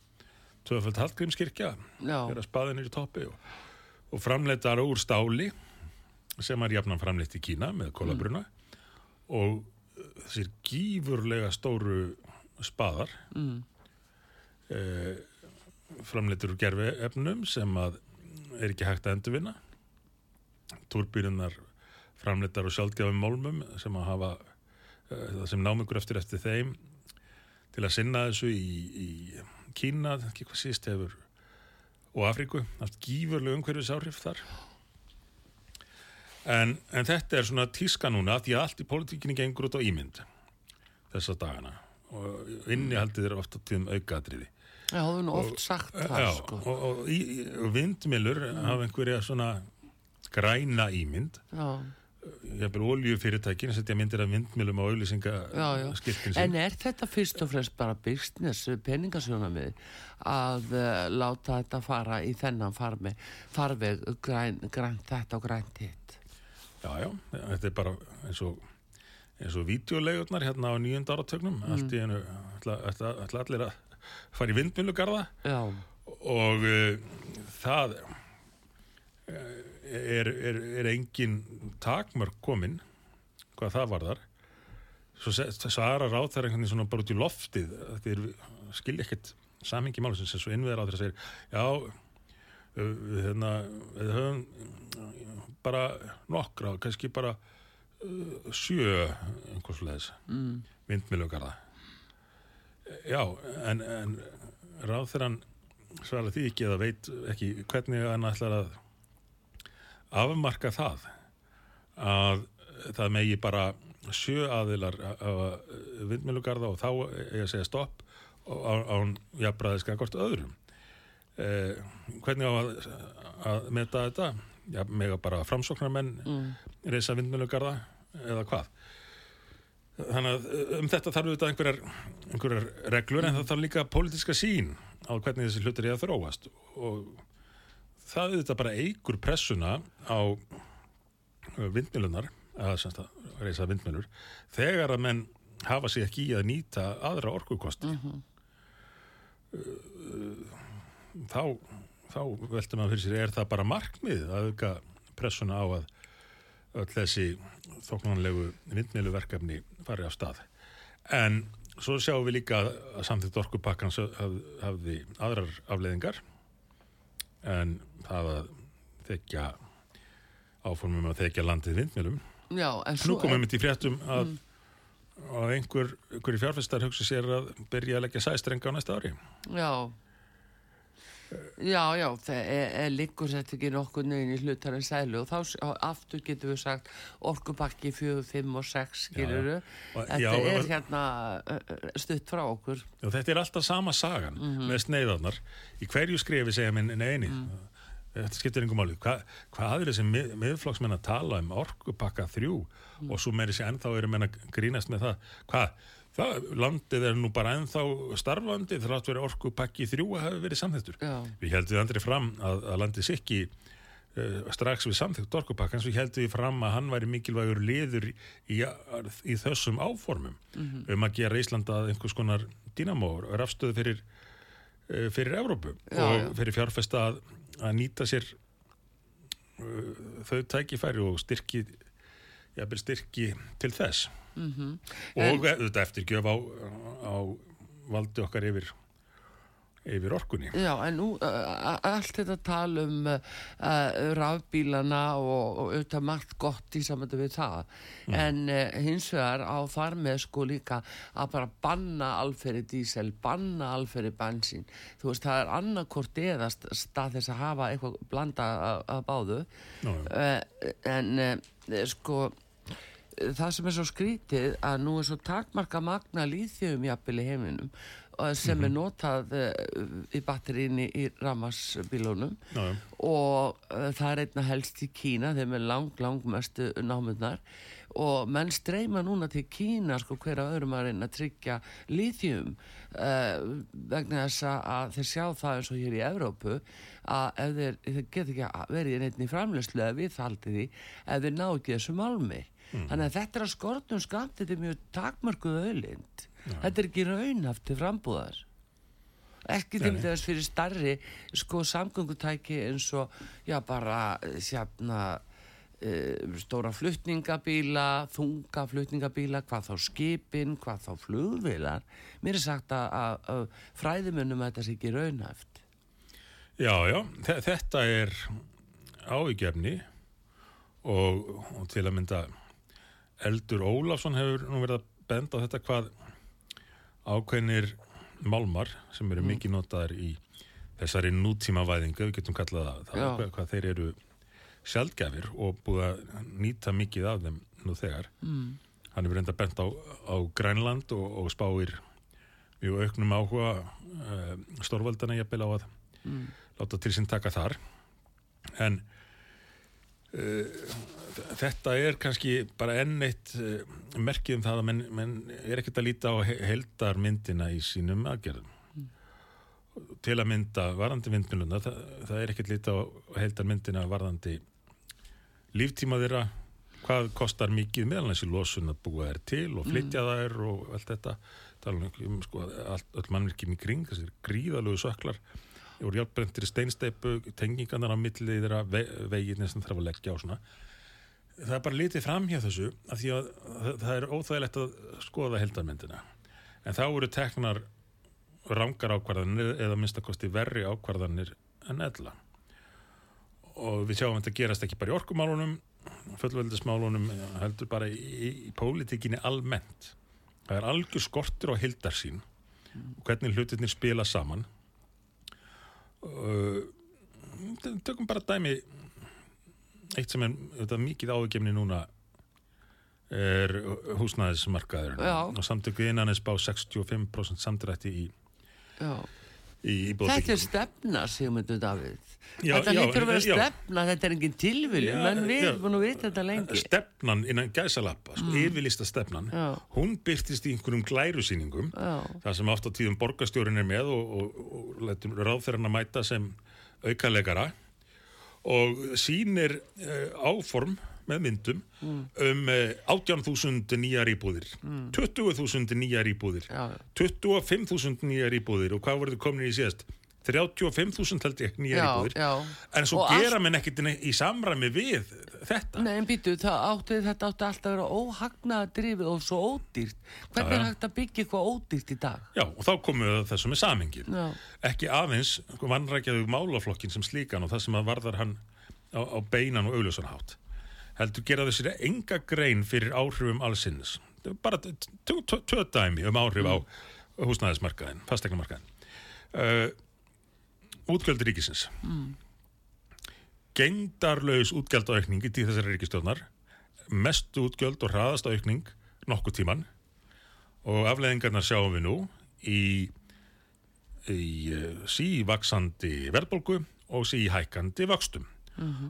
B: tvöfald Hallgrímskirkja
A: Já,
B: þeirra spaðinir í toppi og, og framleitar úr stáli sem er jafnan framleitt í Kína með kólabruna og uh, þessir gífurlega stóru spaðar
A: mm,
B: eh, framleittur gerfi efnum sem að er ekki hægt að endurvinna. Túrbýrunar framleittar úr sjálfgjáfum málmum sem að hafa eh, það sem námingur eftir eftir þeim til að sinna þessu í, í Kína, ekki hvað síst hefur og Afríku, haft gífurlega umhverfis áhrif þar en, en þetta er svona tíska núna því að allt í pólitíkinni gengur út á ímynd þessa dagana og innihaldið er ofta tíðum aukaðriði
A: já, þú hefur nú oft sagt það,
B: Já,
A: sko.
B: og, og, og vindmilur hafa einhverja svona græna ímynd
A: Já.
B: oljufyrirtækin setja myndir af vindmilum á auðlýsinga
A: Já, já.
B: skiltin
A: En er þetta fyrst og fremst bara business peningasjónamið að uh, láta þetta fara í þennan farmi, farveg græn, grænt þetta og grænt hitt?
B: Já, já, þetta er bara eins og eins og vídeolegurnar hérna á nýjunda áratögnum
A: Mm.
B: allt í einu ætla, allir að fara í vindmjölugarða
A: Já,
B: og uh, það uh, er, er, er engin takmörk komin hvað það varðar. Svo se- svarar á það einhvern veginn svona bara út í loftið þeir skilja ekkert samhengi máli sem svo innviðar á þeirra segir já uh, við, hérna, við höfum bara nokkra, kannski bara uh, sjö einhvers leðis
A: mm.
B: vindmilugarða já, en, en ráðþurann svarar því ekki eða veit ekki hvernig hann ætlar að afmarka það að það megi bara sjö aðilar af vindmilugarða og þá er að segja stopp á, án jafnbræðiska hvort öðrum eh, hvernig á að, að meta þetta já, mega bara framsóknarmenn
A: Mm.
B: reysa vindmilugarða eða hvað þannig að um þetta þarf auðvitað einhverjar, einhverjar reglur en það þarf líka pólitíska sín á hvernig þessi hlutir er að þróast og það auðvitað bara eigur pressuna á að, semst að reysa vindmilur þegar að menn hafa sig ekki í að nýta aðra orkukosti
A: Mhm.
B: Þá, þá veltum að fyrir sér er það bara markmið að auka pressuna á að öll þessi þóknanlegu vindmiluverkefni fari á stað? En svo sjáum við líka að samþýtt orkupakkans haf, hafði aðrar afleðingar en það að þekja áformum að þekja landið vindmilum
A: Já,
B: Nú komum við til fréttum að, að einhver, einhverju fjárfestar hugsa sér að byrja að leggja sæstreng á næsta ári.
A: Já Já, já, það er, er liggur þetta ekki nokkuð neginn í hlutar en sælu og þá aftur getum við sagt orkubakki 4, 5 og 6 skilur
B: Og-
A: Þetta
B: já,
A: er
B: og-
A: hérna stutt frá okkur
B: Og þetta er alltaf sama sagan með sneiðarnar. Í hverju skrefi segja minn neini. Þetta skiptir einhver máli. Hva, hvað er þessi mið, miðflokksmenn að tala um orkupakka þrjú og svo meiri sér ennþá eru menn að grínast með það. Hvað? Það, landið er nú bara ennþá starfandi þrátt verið orkupakki þrjú að hafa verið samþýttur.
A: Já.
B: Við heldum andri fram að, að landið sikki uh, strax við samþýtt orkupakkans við heldum við fram að hann væri mikilvægur liður í, í, í þessum áformum um að gera Íslanda einhvers konar dýnamór og rafstöðu fyrir, uh, fyrir Evrópu
A: Já,
B: og
A: já.
B: fyrir fjárfesta að, að nýta sér uh, þau tækifæri og styrki jafnvel styrki til þess.
A: Mm
B: og þetta eftirgjöf á, á valdi okkar yfir yfir orkunni.
A: Já, en nú allt þetta tal um uh, rafbílana og, og auðvitað margt gott í samöndu við það. En uh, hins vegar á þar með sko líka að bara banna alferri dísel, banna alferri bensín, þú veist það er annarkort eða st- stað þess að hafa eitthvað blanda að, báðu.
B: Nú,
A: uh, en uh, sko það sem er svo skrítið að nú er svo takmarka magna líþjöfum jafnvel í heiminum sem er notað uh, í batteríni í
B: já.
A: og uh, það er einna helst í Kína þeim er lang, lang mestu námundnar og menn streyma núna til Kína sko hver að öðrum að reyna að tryggja líþjum uh, vegna þess að þeir sjá það eins og hér í Evrópu að ef þeir, þeir get ekki verið í neittni framleyslu eða viðhaldið því ef þeir ná ekki þessu málmi þannig að þetta er að skortum skamt þetta er mjög takmörkuð auðlind. Þetta er ekki raunhaft til frambúðar. Ekki til þess fyrir starri sko samgöngutæki eins og já bara sjafna uh, stóra flutningabíla þunga flutningabíla hvað þá skipin, hvað þá flugvilar mér er sagt að, að, fræðimunum að þetta sé ekki raunhæft.
B: Já, já, þe- þetta er ávíkjefni og, og til að mynda Eldur Ólafsson hefur nú verið að benda á þetta hvað ákveðnir málmar sem eru mikið notaðar í þessari nútímavæðingu, við getum kallað það, það hvað, hvað þeir eru sjaldgæfir og búið að nýta mikið af þeim nú þegar. Mm. Hann hefur reynda bent á, á Grænland og, og spáir mjög auknum áhuga uh, stórvaldana jafnvel á að láta til sín taka þar en þetta er kannski bara enn eitt uh, merkið um það að menn, menn er ekkert að líta á he- heildarmyndina í sínum aðgerðum. Til að mynda varðandi vindmjöluna það, það er ekkert líta á heildarmyndina varðandi líftíma þeirra hvað kostar mikið meðalans í losun að búa þær til og flytja þær og allt þetta. Tala um sko, allt, öll mannvirkjum í kring þessir gríðalögu söklar og hjálprendir steinsteipu tengingarnar á milli þeirra ve veginni sem þarf að leggja á svona. Það er bara litið fram hjá þessu af því að það, er óþægilegt að skoða heldarmyndina en þá eru teknar rangar ákvarðanir eða minnstakosti verri ákvarðanir en ella. Og við sjáum að þetta gerast ekki bara í orkumálunum fullveldismálunum heldur bara í, í pólitíkinni almennt. Það er algjör skortur á hildarsýn og hvernig hlutinir spila saman tökum bara dæmi eitt sem er þetta, mikið áhugjefni núna er húsnæðismarkaður og samtöku innan er spá 65% samdrætti í,
A: Já. Þetta er stefna, Sigmundur Davíð.
B: Já,
A: þetta
B: já,
A: lítur að vera
B: já.
A: stefna, þetta er engin tilviljun,
B: Já,
A: menn við
B: já.
A: erum búin að vita þetta lengi.
B: stefnan innan gæsalappa sko, yfirlista stefnan
A: Já.
B: hún byrtist í einhverjum glærusýningum
A: Já.
B: það sem oft á tíðum borgarstjórin er með og, og, og letur ráðferðan að mæta sem aukalegara og sýnir uh, áform með myndum um uh, 18.000 nýjar íbúðir 20.000 nýjar íbúðir
A: Já.
B: 25.000 nýjar íbúðir og hvað voruð komin í síðast 35.000 held ég nýjar
A: Já,
B: íbúðir
A: já.
B: en svo
A: Og
B: gera menn ekkert í samræmi við þetta
A: Nei, en býtu, það átti, þetta átti alltaf að vera óhagnaða drifið og svo ódýrt. Hvernig
B: Já,
A: er hægt að byggja eitthvað ódýrt í dag?
B: Já, og þá komum við að þessu með samingin.
A: Já.
B: Ekki aðeins vannrækjaðu málaflokkin sem slíkan og það sem að varðar hann á, á beinan og augljósan hátt. Heldur gera þessir enga grein fyrir áhrifum er Bara tvö dæmi um áhrif á húsnæðismarkaðin, fastegnamarkaðin. Uh, útgjöld ríkisins. Mm. Gengdarlaus útgjaldaaukning í tíð þessari ríkistjóðnar. Mestu útgjöld og hraðast aukning nokkuð tíman og afleðingarnar sjáum við nú í, í uh, sívaksandi verðbólgu og síhækandi vöxtum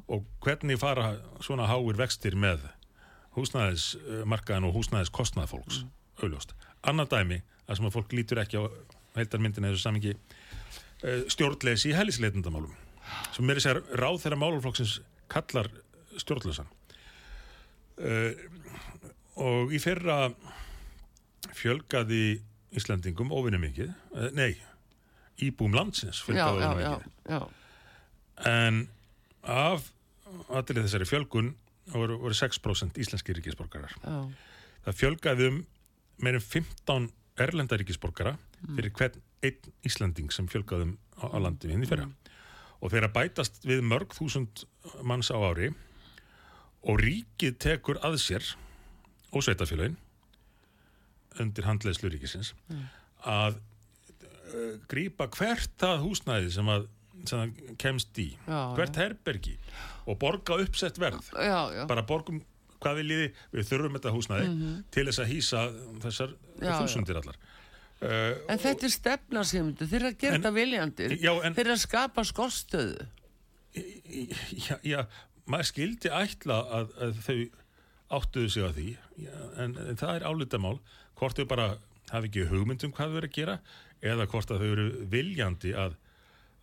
B: og hvernig fara svona háir vextir með húsnæðismarkaðin og húsnæðiskostnað fólks? Auðljóst. Annað dæmi, það sem að fólk lítur ekki á heildarmyndin eða samingi uh, stjórnleysi í hælisleitundamálum sem meiri sér ráð þeirra máluflokksins kallar stjórnleysan. Uh, og í fyrra fjölgaði Íslandingum óvinni mikið, uh, nei íbúum landsins fjölgaði
A: já,
B: mikið en af allir þessari fjölgun voru, voru 6% íslenski ríkisborgarar.
A: Já.
B: það fjölgaði um meirinn 15 erlenda ríkisborgara fyrir hvern einn Íslanding sem fjölgaði um á, á landinu inn í fyrra. Og þeirra bætast við mörg þúsund manns á ári og ríkið tekur að sér og sveitafélagin undir handleðslu ríkisins að uh, grípa hvert það húsnæði sem að sem það kemst í,
A: Já,
B: hvert herbergi og borga uppsett verð.
A: Já, já.
B: bara borgum hvað við liði, við þurfum þetta húsnæði til þess að hýsa þessar þúsundir allar. Uh,
A: En þetta er stefna Sigmundur, þeir eru að gera þetta
B: en-
A: Þeir eru að skapa skostöðu.
B: já, já, maður skildi ætla að, að þau áttuðu sig á því já, en, en það er álitamál hvort þau bara hafi ekki hugmyndum hvað þau eru að gera eða hvort að þau eru viljandi að,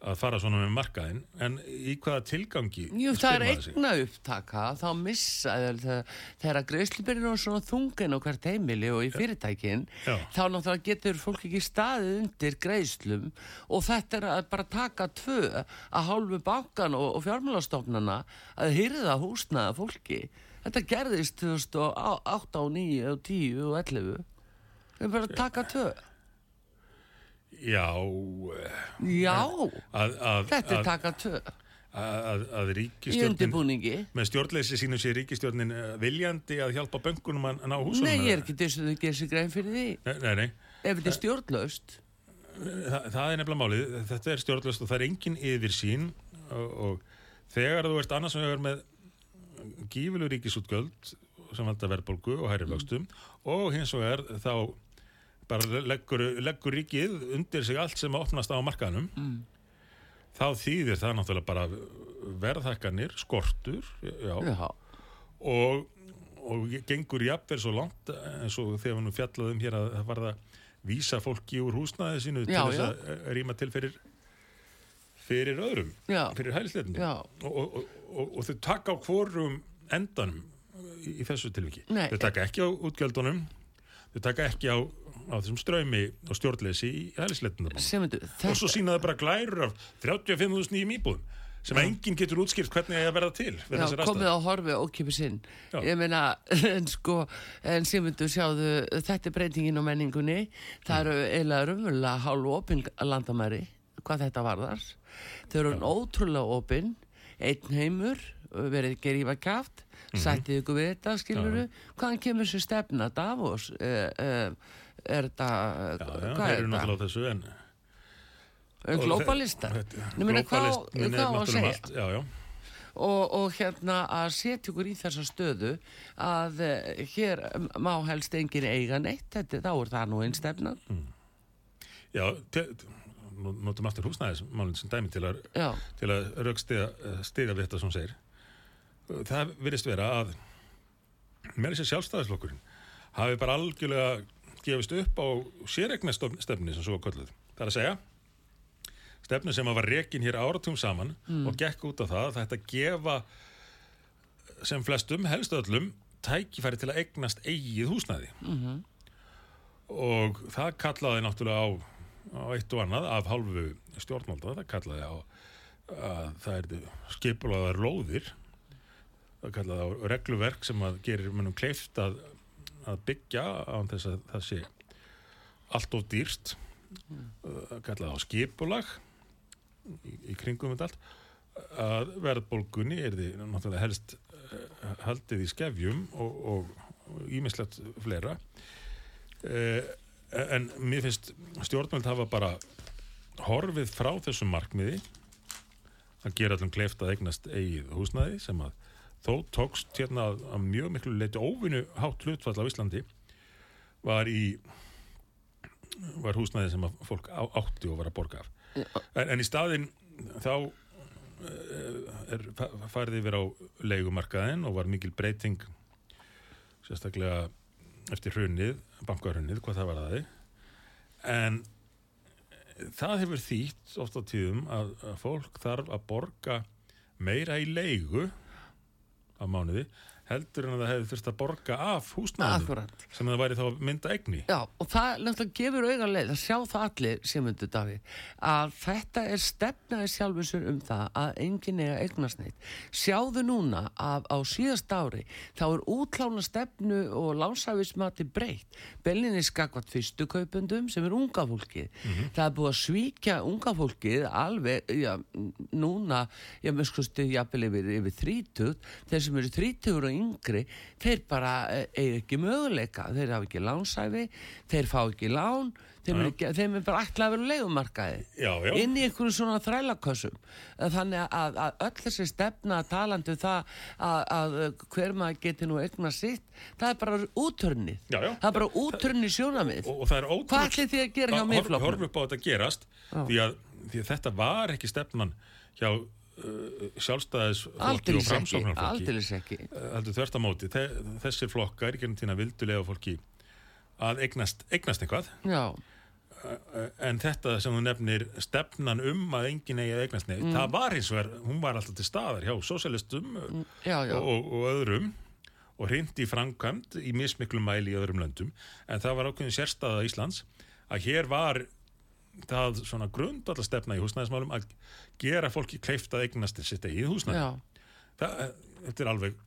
B: að fara svona með markaðin en í hvaða tilgangi
A: Jú, það er eigna upptaka, þá missa þegar, þegar greiðslubyrðin er svona þungin á hvert heimili og í fyrirtækin
B: Já.
A: þá náttúrulega getur fólk ekki staðið undir greiðslum og þetta er að bara taka tvö að hálfu bankan og, og fjármálastofnana að hyrða húsnaða fólki. Þetta gerðist 2008 og 9 og 10 og 11 við bara að taka tvö
B: Já
A: já,
B: að, að,
A: þetta er taka tvö.
B: að, að ríkistjórnin með stjórnleysi sínum sé ríkistjórnin eh, viljandi að hjálpa böngunum að ná húsunum
A: Nei, ég er ekki þess að þau gerir sig grein fyrir því.
B: Nei, nei, nei.
A: ef þetta er stjórnlaust.
B: Þa, það er nefnilega málið, þetta er stjórnlöst og það er engin yfir sín og, og þegar þú ert annars með gífileg ríkisútgöld sem valda verðbólgu og hæri vöxtum og hins vegar þá bara leggur, leggur ríkið undir sig allt sem opnast á markaðnum
A: Mm.
B: þá þýðir það náttúrulega bara verðhækkanir, skortur já,
A: Já,
B: og, og gengur jafnvel svo langt eins og þegar við nú fjallaðum hér að það var það vísa fólki úr húsnæði sínu til
A: Já,
B: þess
A: já.
B: að rýma til fyrir fyrir öðrum fyrir hælisleitinu og, og, og, og þau taka á hvorum endanum í, í þessu tilviki.
A: Nei.
B: Þau taka ekki á útgjöldunum, þau taka ekki á, á þessum ströymi og stjórnleysi í hælisleitundum. Og svo sína það bara glærur af 35.000 nýjum íbúðum sem enginn getur útskýrt hvernig það er að verða til
A: Já, komið á horfi ókipið sinn
B: Já.
A: ég meina, en sko en Simundur sjáðu, þetta er breytingin á menningunni, það eru eiginlega raunverulega hálfu opin landamæri hvað þetta varðar. Þau eru ótrúlega opin. Einn heimur, verið gerífa kjátt
B: Mhm.
A: sættið ykkur við þetta, skiluru hvaðan kemur þessu stefna, Davos uh, uh, er þetta
B: Já, já,
A: hvað er þetta?
B: þessu en
A: globalistar á-
B: globalismin er náttúrulega
A: segja?
B: allt, Já, já,
A: og, og hérna að setja ykkur í þessa stöðu að uh, hér má helst enginn eiga neitt þetta, þá er það nú einn stefna.
B: Já te- nú notum aftur húsnæðismálinn sem dæmi til að,
A: já,
B: að raukstiga stiga við þetta sem segir. Það virðist vera að með þessi sjálfstæðisflokkurinn hafi bara algjörlega gefist upp á séregna stefni sem svo var kölluð. Það er að segja stefnu sem var rekin hér áratugum saman og gekk út á það að þetta gefa sem flestum, helst öllum tækifæri til að eignast eigið húsnæði. -hmm. og það kallaði náttúrulega á, á eitt og annað af hálfu stjórnvalda, það kallaði á að það er skipulaðar lóðir. Það kallaði á regluverk sem að gerir munum kleift að, að byggja án þess að það sé allt of dýrst það kallaði á skipulag í, í kringum þetta allt að verðbólgunni er því náttúrulega helst uh, haldið í skefjum og ímislegt fleira. Uh, en mér finnst stjórnvöld hafa bara horfið frá þessum markmiði að gera allum kleift að eignast eigið húsnæði sem að þó tókst hérna að, að mjög miklu leiti óvinnu hátt hlutfall á Íslandi var í var húsnæði sem að fólk á, átti og var að borga af. En, en í staðin þá eh, er farið yfir á leigumarkaðin og var mikil breyting sérstaklega eftir hrunnið, bankarunnið, hvað það var að þið en það hefur þýtt oft á tíðum að, að fólk þarf að borga meira í leigu á mánuði heldur en að það hefði þurft að borga af húsnæðinu sem það væri þá mynda egni
A: Já, og það náttúrulega gefur auðan leið að sjá það allir sem undur Daví að þetta er stefnaði sjálfinsur um það að enginn er að egna sneitt sjáðu núna að á síðast ári þá er útlána stefnu og lánshæfismati breytt. Bellinni skakvat fyrstu kaupendum sem er unga fólkið. Mm -hmm. það er búið að svíkja unga fólkið alveg, já, núna ég minn skusti, ég abil yfir, yfir 30, yngri, þeir bara eh, eiga ekki möguleika, þeir hafa ekki lánsæfi, þeir fá ekki lán, þeim er, ekki, þeim er bara ætla að vera
B: já.
A: inn í einhverju svona þrælakössum þannig að, að öll þessi stefna talandi um það að, að hver maður geti nú egna sitt það er bara
B: já.
A: það er bara útörnið sjónamið
B: og, og það ótrúlega
A: Hvað ætlið þið að gera hjá Miðflokknum?
B: Horf upp á þetta gerast því að, því að þetta var ekki stefnan hjá sjálfstæðisflokki og
A: ekki
B: uh, heldur þvert á móti. Þe, þessir flokkar gennum tína vildulega fólki að eignast, eignast einhvað
A: já,
B: uh, en þetta sem þú nefnir stefnan um að enginn eigi að eignast neitt það var hins vegar, hún var alltaf til staðar hjá sósialistum uh,
A: já, já.
B: og, og öðrum og hreint í framkvæmt í mismiklum mæli í öðrum löndum. En það var ákveðin sérstaða Íslands að hér var það svona grundvallar stefna í húsnæðismálum að gera fólki kleift að eignast sitt eigið húsnæði. Það, þetta er alveg,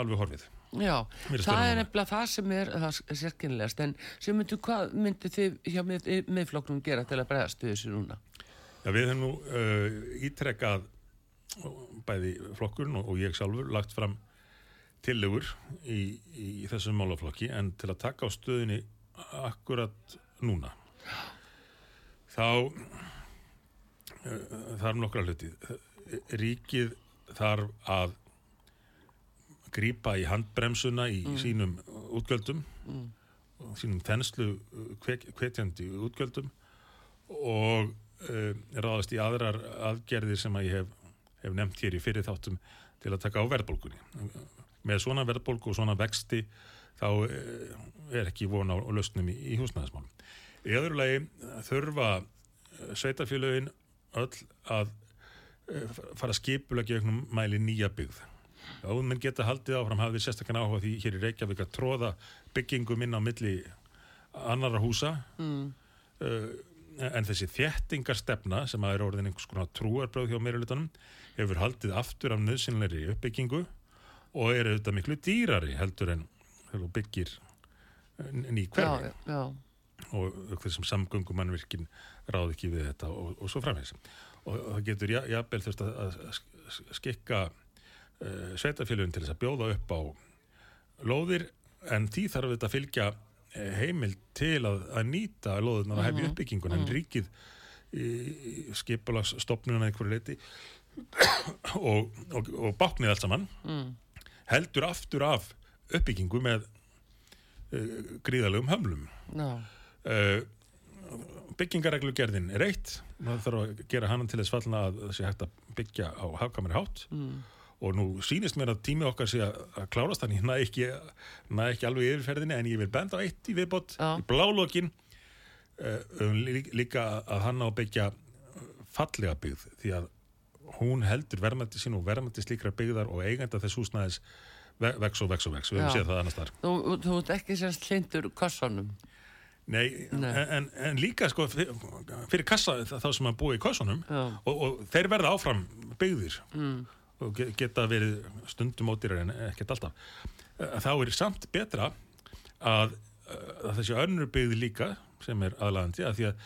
B: alveg horfið.
A: Já, það er nefnilega það sem er það sérkennilegast, en sem myndu hvað myndu þið hjá mið, miðflokknum gera til að bregðast við þessu núna?
B: Já, við höfum nú uh, ítrekkað bæði flokkurinn og, og ég sjálfur lagt fram tillegur í, í þessum málaflokki en til að taka á stöðinni akkurat núna þá uh, þarf nokkra hluti ríkið þarf að grípa í handbremsuna í sínum útgjöldum og sínum þenslu hvetjandi útgjöldum og uh, ráðast í aðrar aðgerðir sem að ég hef, hef nefnt hér í fyrir þáttum til að taka á verðbólgunni. Með svona verðbólgu og svona vexti þá er ekki von á lausnum í, í húsnæðismálum. Í öðru lagi þurfa sveitafélögin öll að uh, fara skipulega gegnum mæli nýja byggð. Já, menn geta haldið áfram, hafið sérstaklega áhuga því hér í Reykjavík að tróða byggingum inn á milli annara húsa mm. en þessi þéttingarstefna sem að er orðin einhvers konar trúarbröð hjá meirulutanum hefur haldið aftur af nöðsynleiri uppbyggingu og er auðvitað miklu dýrari heldur en byggir ný hverfi
A: já, já.
B: Og þessum samgöngumannvirkin ráð ekki við þetta og, og svo framvegs og það getur jafnvel þurft að, að skikka uh, sveitafélagin til þess að bjóða upp á lóðir en því þarf þetta að fylgja eh, heimil til að, að nýta lóðunar að hefja mhm. uppbyggingun en mhm. ríkið skipulagsstopnuna einhverju leiti og, og, og báknið allt saman mm. heldur aftur af uppbyggingu með uh, gríðalegum hömlum
A: no.
B: Uh, byggingareglugerðin er eitt. Maður þarf að gera hann til þess fallna að það sé hægt að byggja á hafkamari hátt. Mm. og nú sínist mér að tími okkar sé að klárast þannig næ ekki, næ ekki alveg yfirferðinni en ég vil benda á eitt í viðbót
A: ja.
B: í blálókin uh, um, líka að hann á að byggja fallega byggð því að hún heldur verðmætti sín og verðmætti slíkra byggðar og eigenda þess húsnæðis vex og vex og vex, við hefum séð það annars þar
A: Þú, þú ert ekki sérst hlindur kassanum
B: Nei, Nei. En, en líka sko fyrir kassa þá sem að búa í kassanum og, og þeir verða áfram byggðir
A: mm.
B: og geta verið stundum ódýrar en ekkert alltaf þá er samt betra að, að þessi önnur byggði líka sem er aðlægandi að því að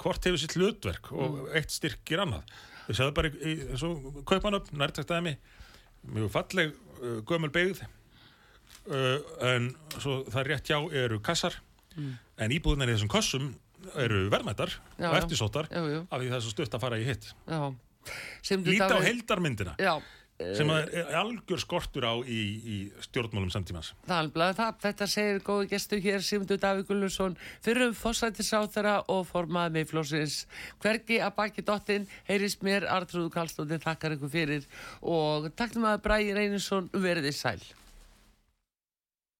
B: hvort hefur sitt hlutverk og mm. eitt styrkir annað við séum bara í, eins og Kaupanöfn, nærtæktæmi mjög falleg uh, gömul byggð en svo það rétt hjá eru kassar mm. en íbúðunar í þessum kossum eru verðmættar
A: já,
B: og eftirsóttar
A: já, já.
B: af því það er svo stutt að fara í hitt.
A: Líta
B: á heldarmyndina sem er algjör skortur á í, í stjórnmálum samtímas
A: Þetta segir góði gestu hér Simundur Davík Gullusson fyrir um fósættisáþara og formað með flósins hvergi að baki dottin heyrist mér Artrúðu Kallstóttin þakkar ykkur fyrir. Og takk um að Bræði Reyninsson verði sæl